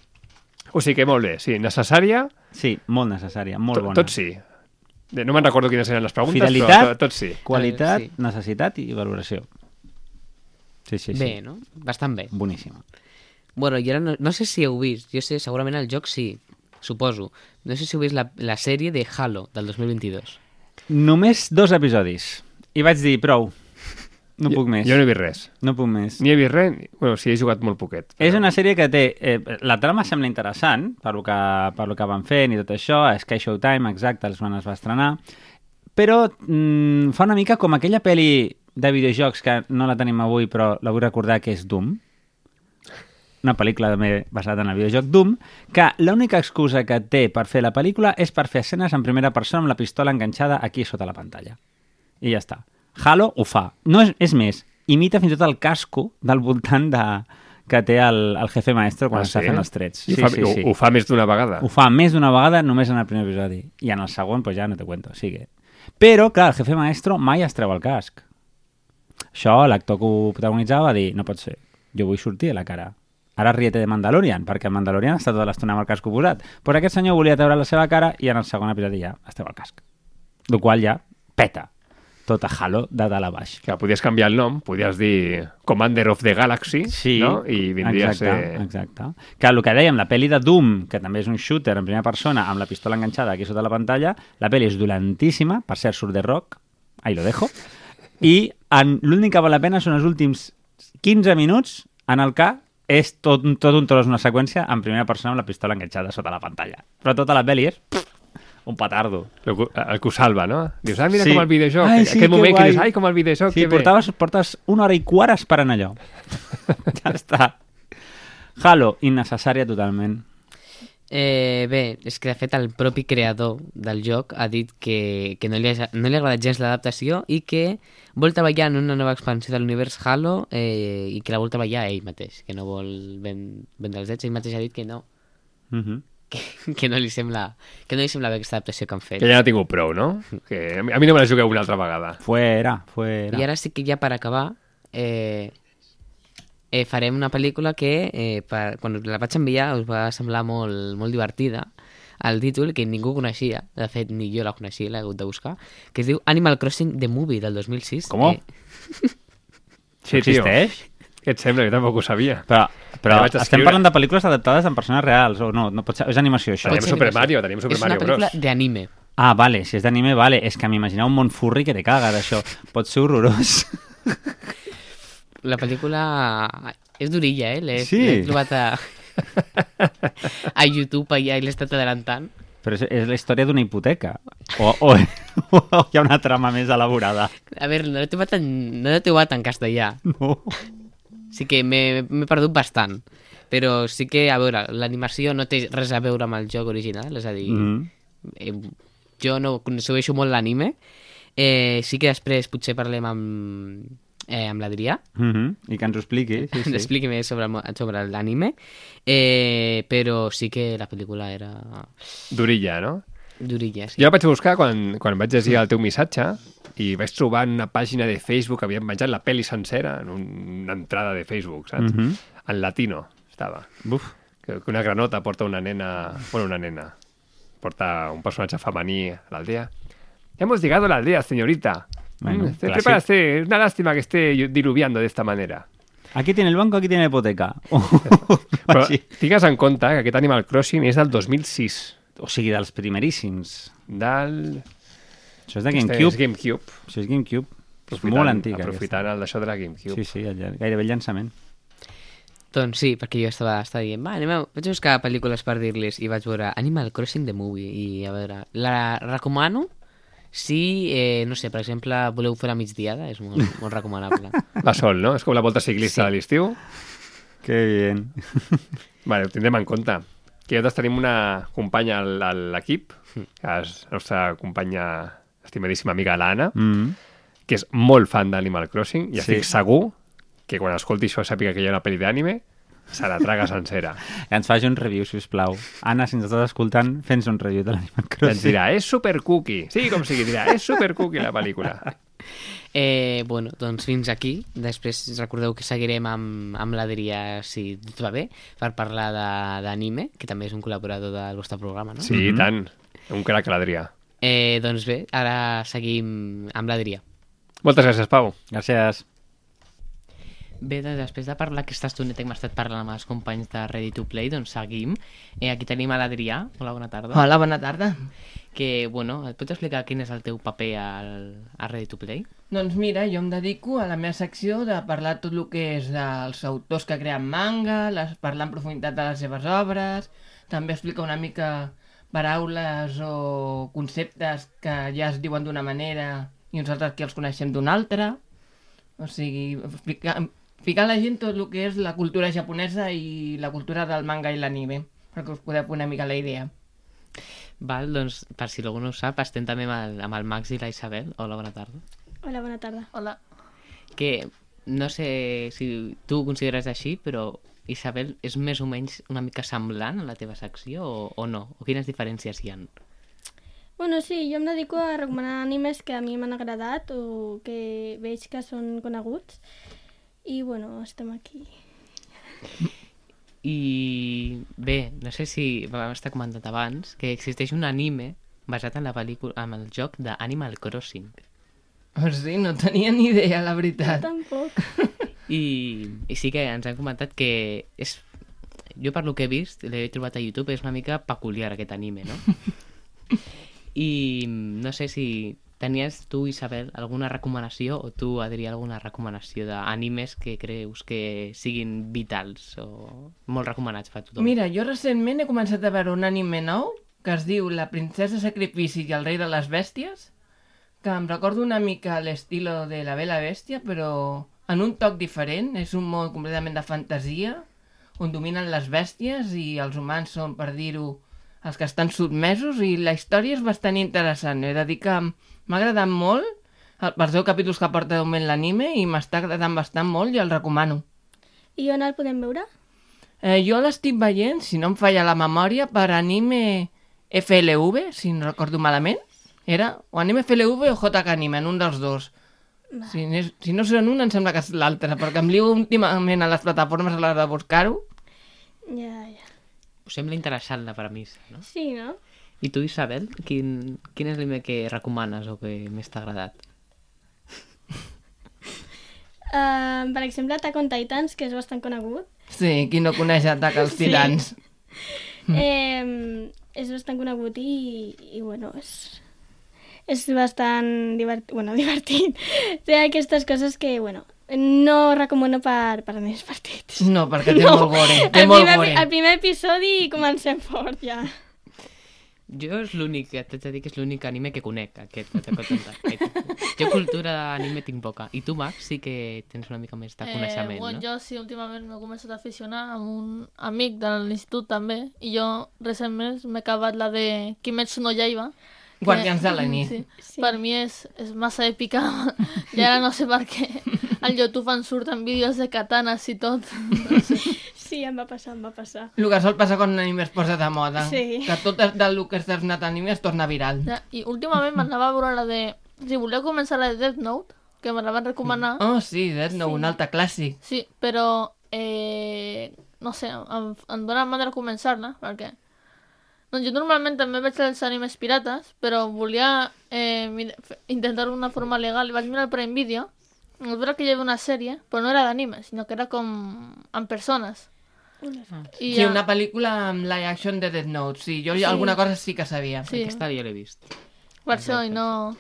O sigui que molt bé, sí, necessària, Sí, molt necessària, molt tot, bona. tot sí. No me'n recordo quines eren les preguntes, Fidelitat. però tot, tot sí. Qualitat, Eh, sí. necessitat i valoració. Sí, sí, sí. Bé, no? Bastant bé. Boníssima. Bueno, i ara no, no sé si heu vist, jo sé, segurament el joc sí, suposo. No sé si heu vist la, la sèrie de Halo del 2022. Només dos episodis. I vaig dir, prou. No puc més. Jo no he vist res. No puc més. Ni he vist res, ni... bueno, sí, he jugat molt poquet. És una sèrie que té... Eh, la trama sembla interessant, per lo, que, per lo que van fent i tot això, Sky Showtime, exacte, és quan es va estrenar, però mm, fa una mica com aquella pel·li de videojocs que no la tenim avui, però la vull recordar, que és Doom, una pel·lícula també basada en el videojoc Doom, que l'única excusa que té per fer la pel·lícula és per fer escenes en primera persona amb la pistola enganxada aquí sota la pantalla. I ja està. Halo ho fa. No és, és més, imita fins i tot el casco del voltant de, que té el, el jefe maestro quan Ah, està sí? fent els trets. Ho, fa, ho, ho fa més d'una vegada. Ho fa més d'una vegada només en el primer episodi. I en el segon, pues ja no te cuento. O sigui, Però, clar, el jefe maestro mai es treu el casc. Això, l'actor que ho protagonitzava va dir, no pot ser, jo vull sortir a la cara. Ara riete de Mandalorian, perquè el Mandalorian està tota l'estona amb el casc posat. Però aquest senyor volia treure la seva cara i en el segon episodi ja es treu el casc. El qual ja peta tota Halo de dalt a baix. Que podies canviar el nom, podies dir Commander of the Galaxy, Sí, no? I vindria exacte, a ser... exacte. Que el que dèiem, la pel·li de Doom, que també és un shooter en primera persona amb la pistola enganxada aquí sota la pantalla, la pel·li és dolentíssima, per cert, surt de rock, ahí lo dejo, i l'únic que val la pena són els últims 15 minuts en el que és tot, tot un tros, una seqüència en primera persona amb la pistola enganxada sota la pantalla. Però tota la pel·li és un petardo. El, que- el que ho salva, no? Dius, ah, mira Sí. com el videojoc. Ai, sí, Aquest que moment que guai. dius, ai, com el videojoc, Sí, que bé. portaves, portes una hora i quart esperant allò. ja està. Halo, innecessària totalment. Eh, bé, és que de fet el propi creador del joc ha dit que, que no, li ha, no li ha agradat gens l'adaptació i que vol treballar en una nova expansió de l'univers Halo eh, i que la vol treballar ell mateix, que no vol ven, vendre els drets, ell mateix ha dit que no, Uh -huh. que, que no li sembla que no li sembla bé aquesta adaptació que han fet. Que ja n'ha tingut prou, no? Que a mi, a mi no me la jugueu una altra vegada. Fuera, fuera. I ara sí que ja per acabar eh, eh, farem una pel·lícula que eh, per, quan la vaig enviar us va semblar molt, molt divertida el títol que ningú coneixia, de fet ni jo la coneixia, l'he hagut de buscar, que es diu Animal Crossing The Movie del 2006. Com? Eh, Sí, Existeix? Què et sembla? Jo tampoc ho sabia. Però, però Ja estem escriure. parlant de pel·lícules adaptades en persones reals, o no? no pot ser, és animació, això. Tenim Super. Mario, tenim Super és una Mario pel·lícula Bros. d'anime. Ah, vale, si és d'anime, vale. És que m'imagineu un món furri que te caga d'això. Pot ser horrorós. La pel·lícula és durilla, eh? L'he Sí. trobat a... a YouTube allà i l'he estat adelantant. Però és, és la història d'una hipoteca. O, o, o hi ha una trama més elaborada. A veure, no l'he trobat en, no trobat en castellà. No. Sí que m'he perdut bastant. Però sí que, a veure, l'animació no té res a veure amb el joc original, és a dir, Mm -hmm. eh, jo no segueixo molt l'anime. Eh, sí que després potser parlem amb, eh, amb l'Adrià, Mm -hmm. I que ens ho expliqui. Sí, sí. expliqui més sobre, el sobre l'anime, eh, però sí que la pel·lícula era Durilla, no? durilla, sí. Jo la vaig buscar quan, quan vaig llegir el teu missatge i vaig trobar en una pàgina de Facebook que havien menjat la pel·li sencera en un, una entrada de Facebook, saps? Mhm. En latino estava. Buf. Que, que una granota porta una nena... Bueno, una nena. Porta un personatge femení a l'aldea. Hemos llegado a la aldea, señorita. Bueno, Mm, se- clásico. prepárase. Es una lástima que esté diluviando de esta manera. Aquí tiene el banco, aquí tiene la hipoteca. Però tingues en compte que aquest Animal Crossing és del 2006. O sigui, dels primeríssims. Del... Això és de Este GameCube. És GameCube. Això és GameCube. És Aprofitant- molt antic, Aprofitant el d'això de la GameCube. Sí, sí, el, gairebé el llançament. Doncs sí, perquè jo estava, estava dient, va, anem a... vaig a buscar pel·lícules per dir-les i vaig veure Animal Crossing The Movie i a veure, la recomano si, eh, no sé, per exemple, voleu fer la migdiada, és molt, molt recomanable. La Sol, no? És com la volta ciclista Sí. de l'estiu. Que bien. Vale, ho tindrem en compte. Que nosaltres tenim una companya al- a l'equip, que és la nostra companya, estimadíssima amiga l'Anna, Mm. que és molt fan d'Animal Crossing, i Sí. estic segur que quan escolti això sàpiga que hi ha una pel·li d'anime, se la traga sencera. Que ens faci un review, si us plau. Anna, si ens estàs escoltant, fes un review de l'Animal I ens Crossing. dirà, és super cookie. Sí, com sigui, dirà, és super cookie la pel·lícula. Eh, bueno, doncs fins aquí. Després recordeu que seguirem amb, amb l'Adrià, si tot va bé, per parlar de- d'anime, que també és un col·laborador del vostre programa, no? Sí, i tant. Un crac, l'Adrià. Eh, doncs bé, ara seguim amb l'Adrià. Moltes gràcies, Pau. Gràcies. Bé, doncs, després de parlar aquesta estoneta que hem estat parlant amb els companys de Ready to Play, doncs seguim. Eh, aquí tenim a l'Adrià. Hola, bona tarda. Hola, bona tarda. Que, bueno, et pots explicar quin és el teu paper al, a Ready to Play? Doncs mira, jo em dedico a la meva secció de parlar tot el que és dels autors que creen manga, les, parlar en profunditat de les seves obres, també explicar una mica paraules o conceptes que ja es diuen d'una manera i nosaltres que els coneixem d'una altra. O sigui, explicar, ficar a la gent tot el que és la cultura japonesa i la cultura del manga i l'anime, perquè us podeu fer una mica la idea. Val, doncs, per si algú no ho sap, estem també amb el, amb el Max i la Isabel. Hola, bona tarda. Hola, bona tarda. Hola. Que no sé si tu ho consideres així, però Isabel és més o menys una mica semblant a la teva secció o, o no? O quines diferències hi han? Bueno, sí, jo em dedico a recomanar animes que a mi m'han agradat o que veig que són coneguts. I, bueno, estem aquí. I bé, no sé si vam estar comentat abans que existeix un anime basat en la pel·lícula, en el joc d'Animal Crossing. Oh, sí, no tenia ni idea, la veritat. Tampoc. I, I sí que ens han comentat que és... Jo per lo que he vist, l'he trobat a YouTube, és una mica peculiar aquest anime, no? I no sé si tenies tu, Isabel, alguna recomanació o tu, Adrià, alguna recomanació d'animes que creus que siguin vitals o molt recomanats per tothom? Mira, jo recentment he començat a veure un anime nou que es diu La princesa sacrifici i el rei de les bèsties, que em recorda una mica l'estilo de la Bella Bèstia, però en un toc diferent. És un món completament de fantasia, on dominen les bèsties i els humans són, per dir-ho, els que estan sotmesos i la història és bastant interessant. He de dir que m'ha agradat molt el- els 10 capítols que porta de moment l'anime i m'està agradant bastant molt i el recomano. I on el podem veure? Eh, jo l'estic veient, si no em falla la memòria, per anime FLV, si no recordo malament. Era o anime FLV o JK Anime, en un dels dos. Si, n'és- si no són un, em sembla que és l'altre, perquè em lio últimament a les plataformes a l'hora de buscar-ho. Ja, ja. Us sembla interessant la premissa, no? Sí, no? I tu, Isabel, quin, quin és l'anime que recomanes o que més t'ha agradat? Uh, per exemple, Attack on Titans, que és bastant conegut. Sí, qui no coneix Atac als Sí. tirans. Mm. Eh, és bastant conegut i, i bueno, és, és bastant divert, bueno, divertit. Té aquestes coses que, bueno, no recomano per, per nens partits. No, perquè té molt gore. Té el, molt primer, gore. el primer episodi comencem fort, ja. Jo és l'únic, t'haig de dir que és l'únic anime que conec, aquest Attack on Titan. Jo cultura d'anime tinc poca. I tu, Max, sí que tens una mica més de coneixement, bueno, no? Jo sí, últimament m'he començat a aficionar amb un amic de l'institut també, i jo recentment m'he acabat la de Kimetsu no Yaiba. que- Guardians de la nit. Sí. Sí. Per mi és, és massa èpica, i ara no sé per què. Al YouTube en surten vídeos de katanes i tot. No sé. Sí, em va passar, em va passar. El que sol passar quan un anime es posa de moda. Sí. Que tot del que estàs anat anime es torna viral. Ja, I últimament m'anava a veure la de... Si voleu començar la de Death Note, que me la van recomanar, Oh, sí, Death Note, un altre clàssic. Sí, però eh, no sé, em, em dóna mandra començar-la, perquè doncs jo normalment també veig els animes pirates, però volia eh, intentar d'una forma legal. I vaig mirar el Prime Video, i vaig veure que hi havia una sèrie, però no era d'anime, sinó que era com amb persones. I Sí, ja- una pel·lícula amb live action de Death Note. Sí, jo Sí. alguna cosa sí que sabia. Sí, Aquesta jo l'he vist. per això, i no...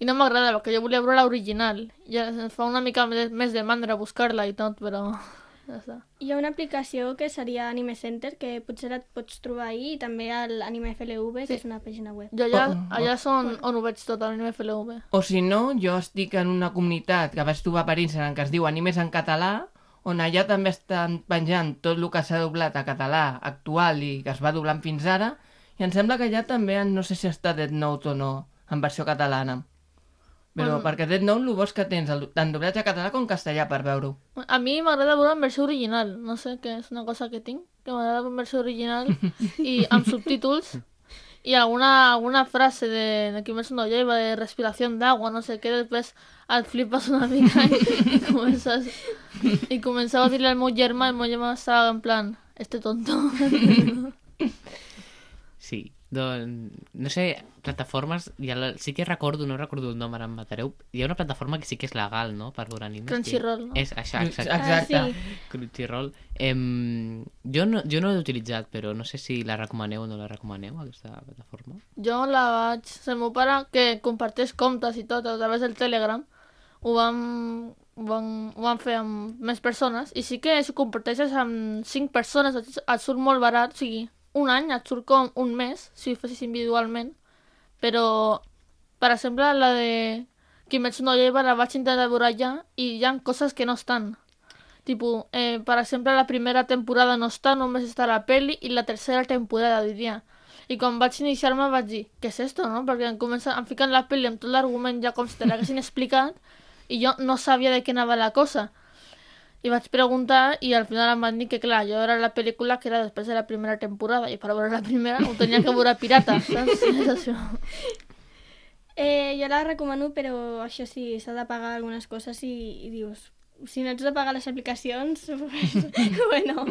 I no m'agrada, perquè jo volia veure l'original. Ja em fa una mica més de mandra buscar-la i tot, però... Ja està. Hi ha una aplicació que seria Anime Center, que potser et pots trobar ahí, i també a l'Anime FLV, que Sí. és una pàgina web. Jo allà, Oh, oh. allà són on ho veig tot, a l'anime FLV. O si no, jo estic en una comunitat que vaig trobar per Instagram que es diu Animes en català, on allà també estan penjant tot el que s'ha doblat a català actual i que es va doblant fins ara, i em sembla que allà també, no sé si està Dead Note o no, en versió catalana. Però Bueno. perquè Dead Note el bo que tens tant doblatge català com castellà per veure-ho. A mi m'agrada veure en versió original, no sé, que és una cosa que tinc, que m'agrada en versió original i amb subtítols i alguna, alguna frase de, de Kimetsu no Yaiba de respiració d'agua, no sé què, després et flipes una mica i, i comences i començava a dir-li al meu germà, el meu germà estava en plan, este tonto. Doncs, no sé, plataformes, ja la, sí que recordo, no recordo el nom, ara em matareu, hi ha una plataforma que sí que és legal, no?, per veure animes. Crunchyroll, no? És això, exacte. Exacte. Ah, sí. Crunchyroll. Em, jo, no, jo no l'he utilitzat, però no sé si la recomaneu o no la recomaneu, aquesta plataforma. Jo la vaig... El meu pare, que comparteix comptes i tot a través del Telegram, ho vam, ho vam, ho vam fer amb més persones, i sí que si ho comparteixes amb cinc persones et, et surt molt barat, o sigui, un any et surt com un mes, si ho fessis individualment, però, per exemple, la de Kimetsu no Yaiba la vaig intentar veure ja i hi ha coses que no estan. Tipo, eh, per exemple, la primera temporada no està, només està la peli i la tercera temporada, diria. I quan vaig iniciar-me vaig dir, què és esto, no? Perquè em, comença, em fiquen la pel·li amb tot l'argument ja com si te l'haguessin explicat i jo no sabia de què anava la cosa. I vaig preguntar i al final em van dir que, clar, jo era la pel·lícula que era després de la primera temporada i per veure la primera ho tenia que veure pirata, saps? És això. Eh, jo la recomano, però això sí, s'ha de pagar algunes coses i, i dius, si no ets de pagar les aplicacions, pues, bueno,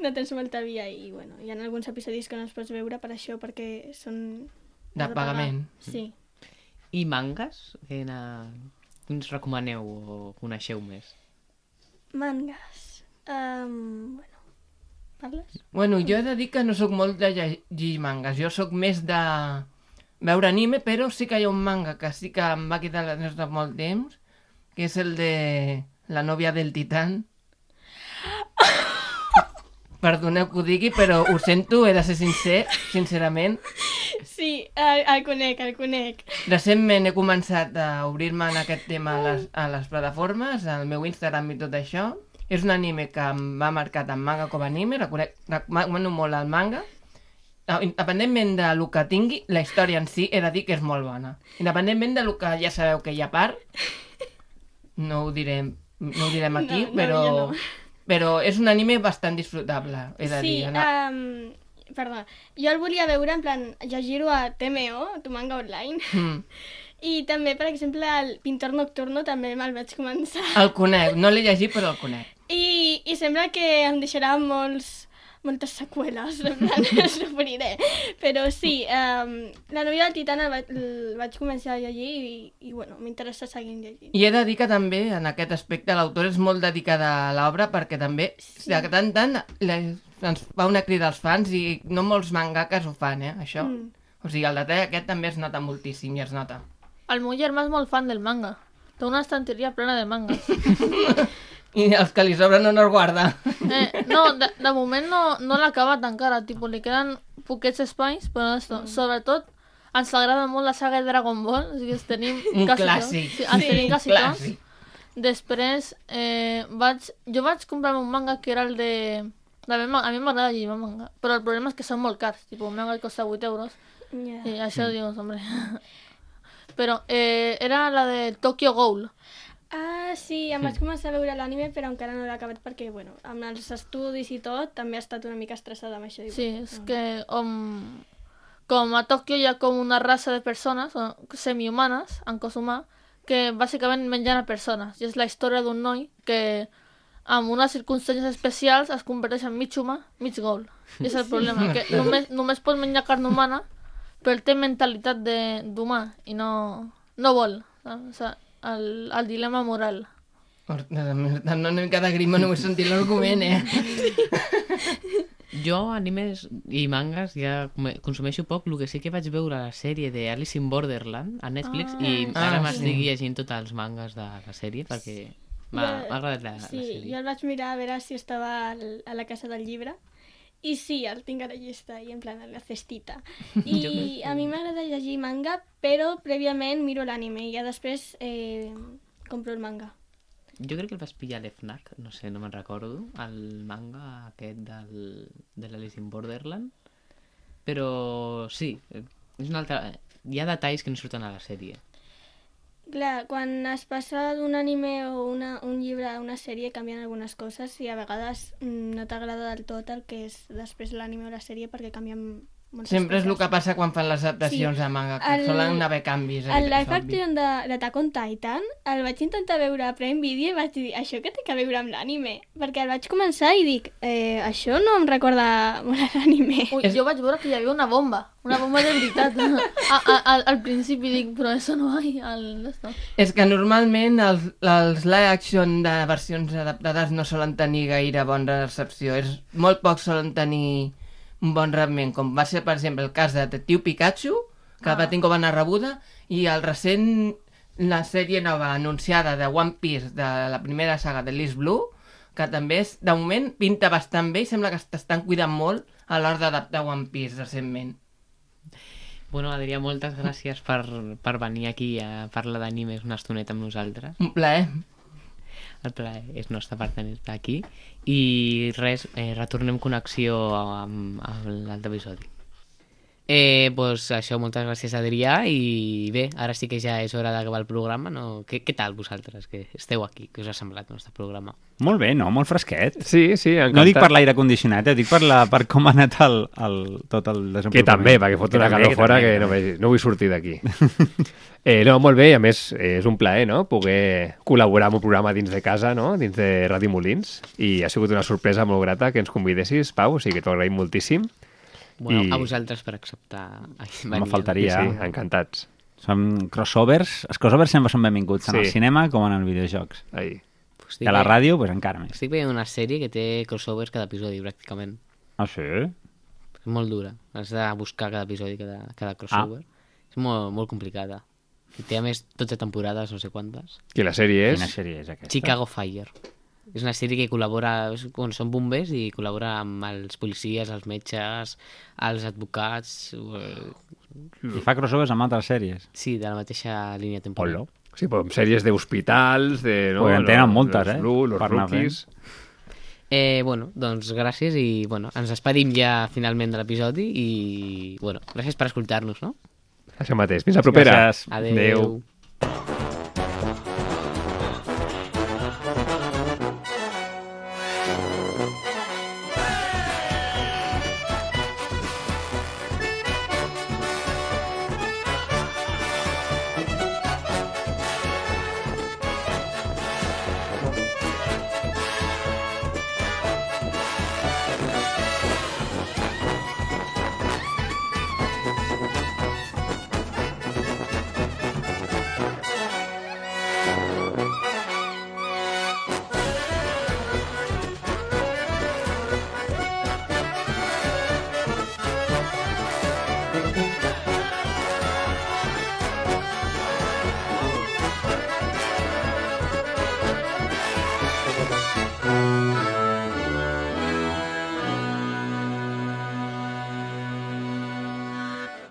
no tens molta via i bueno, hi ha alguns episodis que no es pots veure per això, perquè són... De pagar. pagament. Sí. I mangas? Quina... Quins recomaneu o coneixeu més? Mangas. Um, bueno, parles? Bueno, jo he de dir que no sóc molt de llegir mangas. Jo sóc més de veure anime, però sí que hi ha un manga que sí que em va quedar des de molt temps, que és el de La nòvia del titán. Perdoneu que ho digui, però ho sento, he de ser sincer, sincerament. Sí, el, el conec, el conec. Recentment he començat a obrir-me en aquest tema a les, a les plataformes, al meu Instagram i tot això. És un anime que m'ha marcat en manga com a anime, reconec, recomano molt el manga. Independentment de lo que tingui, la història en si he de dir que és molt bona. Independentment de lo que ja sabeu que hi ha part, no ho direm, no ho direm aquí, No, no, però, jo no. Però és un anime bastant disfrutable, he de sí, dir. Anar... um, perdó. Jo el volia veure en plan llegir-ho a TMO, tu manga online. Mm. I també, per exemple, el Pintor Nocturno també me'l vaig començar. El conec, no l'he llegit però el conec. I, I sembla que em deixarà molts, moltes seqüeles, en plan, us ho moriré. Però sí, um, la novia del Titan el vaig, el vaig començar a llegir i, i bueno, m'interessa seguir llegint. I he de dir que també, en aquest aspecte, l'autor és molt dedicada a l'obra perquè també, sí. de tant en tant, la, ens fa una crida als fans i no molts mangakes ho fan, eh, això. Mm. O sigui, el detall aquest també es nota moltíssim i es nota. El meu germà és molt fan del manga. Té una estanteria plena de mangas. I els que li sobren no els guarda. Eh, no, de, de moment no, no l'ha acabat encara, tipus, li queden poquets espais, però esto, sobretot ens agrada molt la saga de Dragon Ball, o sigui, els tenim Un quasi clàssic. Tots. Sí, els Sí, tenim un quasi tots. clàssic. Després, eh, vaig, jo vaig comprar un manga que era el de... A mi, a mi m'agrada llegir manga, però el problema és que són molt cars, tipus, un manga que costa 8 euros, Ja. i això dius, hombre... Però eh, era la de Tokyo Ghoul. Ah, sí, em vaig començar a veure l'anime, però encara no l'he acabat perquè, bueno, amb els estudis i tot, també he estat una mica estressada amb això. Sí, és no. que um, com a Tòquio hi ha com una raça de persones o semihumanes, en cos humà, que bàsicament mengen a persones. I és la història d'un noi que amb unes circumstàncies especials es converteix en mig humà, mig gol. I és el problema, que només, només pot menjar carn humana, però té mentalitat de- d'humà i no, no vol. O sigui, el, el dilema moral. M'està donant una mica de grima només sentir l'argument, eh? Jo, animes i mangas, ja consumeixo poc. El que sí que vaig veure la sèrie de Alice in Borderland a Netflix i Ah, ara sí. m'estic llegint tots els mangas de la sèrie perquè m'ha Jo- agradat la, Sí, la jo sèrie. el vaig mirar a veure si estava a la casa del llibre i sí, el tinc a la llista i en plan a la cestita. I a mi m'agrada llegir manga, però prèviament miro l'anime i ja després eh, compro el manga. Jo crec que el vaig pillar a l'FNAC, no sé, no me'n recordo, el manga aquest del, de l'Alice in Borderland. Però sí, eh, és una altra... Hi ha detalls que no surten a la sèrie. Clar, quan es passa d'un anime o una, un llibre a una sèrie canvien algunes coses i a vegades mm, no t'agrada del tot el que és després l'anime o la sèrie perquè canvien moltes Sempre és coses. el que passa quan fan les adaptacions Sí. de manga, que El- solen haver canvis. eh, El és live action de d'Attack on Titan el vaig intentar veure a Prime Video i vaig dir, això què té que veure amb l'anime? Perquè el vaig començar i dic, eh, això no em recorda molt a l'anime. Ui, jo vaig veure que hi havia una bomba, una bomba de veritat. A, a, al, al principi dic, però això no hi al... esto. És que normalment els, els live action de versions adaptades no solen tenir gaire bona recepció. És, molt pocs solen tenir un bon rendiment, com va ser, per exemple, el cas de Detectiu Pikachu, que ah. va tenir com bona rebuda, i el recent, la sèrie nova anunciada de One Piece, de la primera saga de Liz Blue, que també és, de moment pinta bastant bé i sembla que t'estan cuidant molt a l'hora d'adaptar One Piece recentment. Bueno, Adrià, moltes gràcies per, per venir aquí a parlar d'animes una estoneta amb nosaltres. Un plaer. El plaer és nostre per tenir-te aquí. I res, eh, retornem connexió amb, amb l'altre episodi. Eh, pues això, moltes gràcies, Adrià, i bé, ara sí que ja és hora d'acabar el programa, no? Què, què tal vosaltres, que esteu aquí? Què us ha semblat el nostre programa? Molt bé, no? Molt fresquet. Sí, sí, encantat. No dic per l'aire condicionat, eh? dic per, la, per com ha anat el, el, tot el desenvolupament. Que també, perquè fot Que una calor que fora també, que, no, no vull sortir d'aquí. eh, no, molt bé, i a més eh, és un plaer no? poder col·laborar amb un programa dins de casa, no? dins de Ràdio Molins, i ha sigut una sorpresa molt grata que ens convidessis, Pau, o sigui que t'ho agraïm moltíssim. Bueno, I- a vosaltres per acceptar... Ai, No me faltaria. Sí, sí, encantats. Som crossovers. Els crossovers sempre són benvinguts, tant Sí. al cinema com en els videojocs. Ahí. Estic I a la ràdio, pues, encara més. Estic veient una sèrie que té crossovers cada episodi, pràcticament. Ah, sí? És molt dura. Has de buscar cada episodi, cada, cada crossover. Ah. És molt, molt complicada. I té, a més, 12 temporades, no sé quantes. I la sèrie és... Quina sèrie és aquesta? Chicago Fire. És una sèrie que col·labora, bueno, són bombers i col·labora amb els policies, els metges, els advocats... eh, I fa crossovers amb altres sèries. Sí, de la mateixa línia temporal. Hola. Sí, però amb sèries d'hospitals, de... No, Pues en tenen Los- moltes, los eh, Blue, los per rookies... Eh, bueno, doncs gràcies i bueno, ens despedim ja finalment de l'episodi i bueno, gràcies per escoltar-nos, no? Això mateix. Fins la propera. Gràcies. Adeu. Adeu.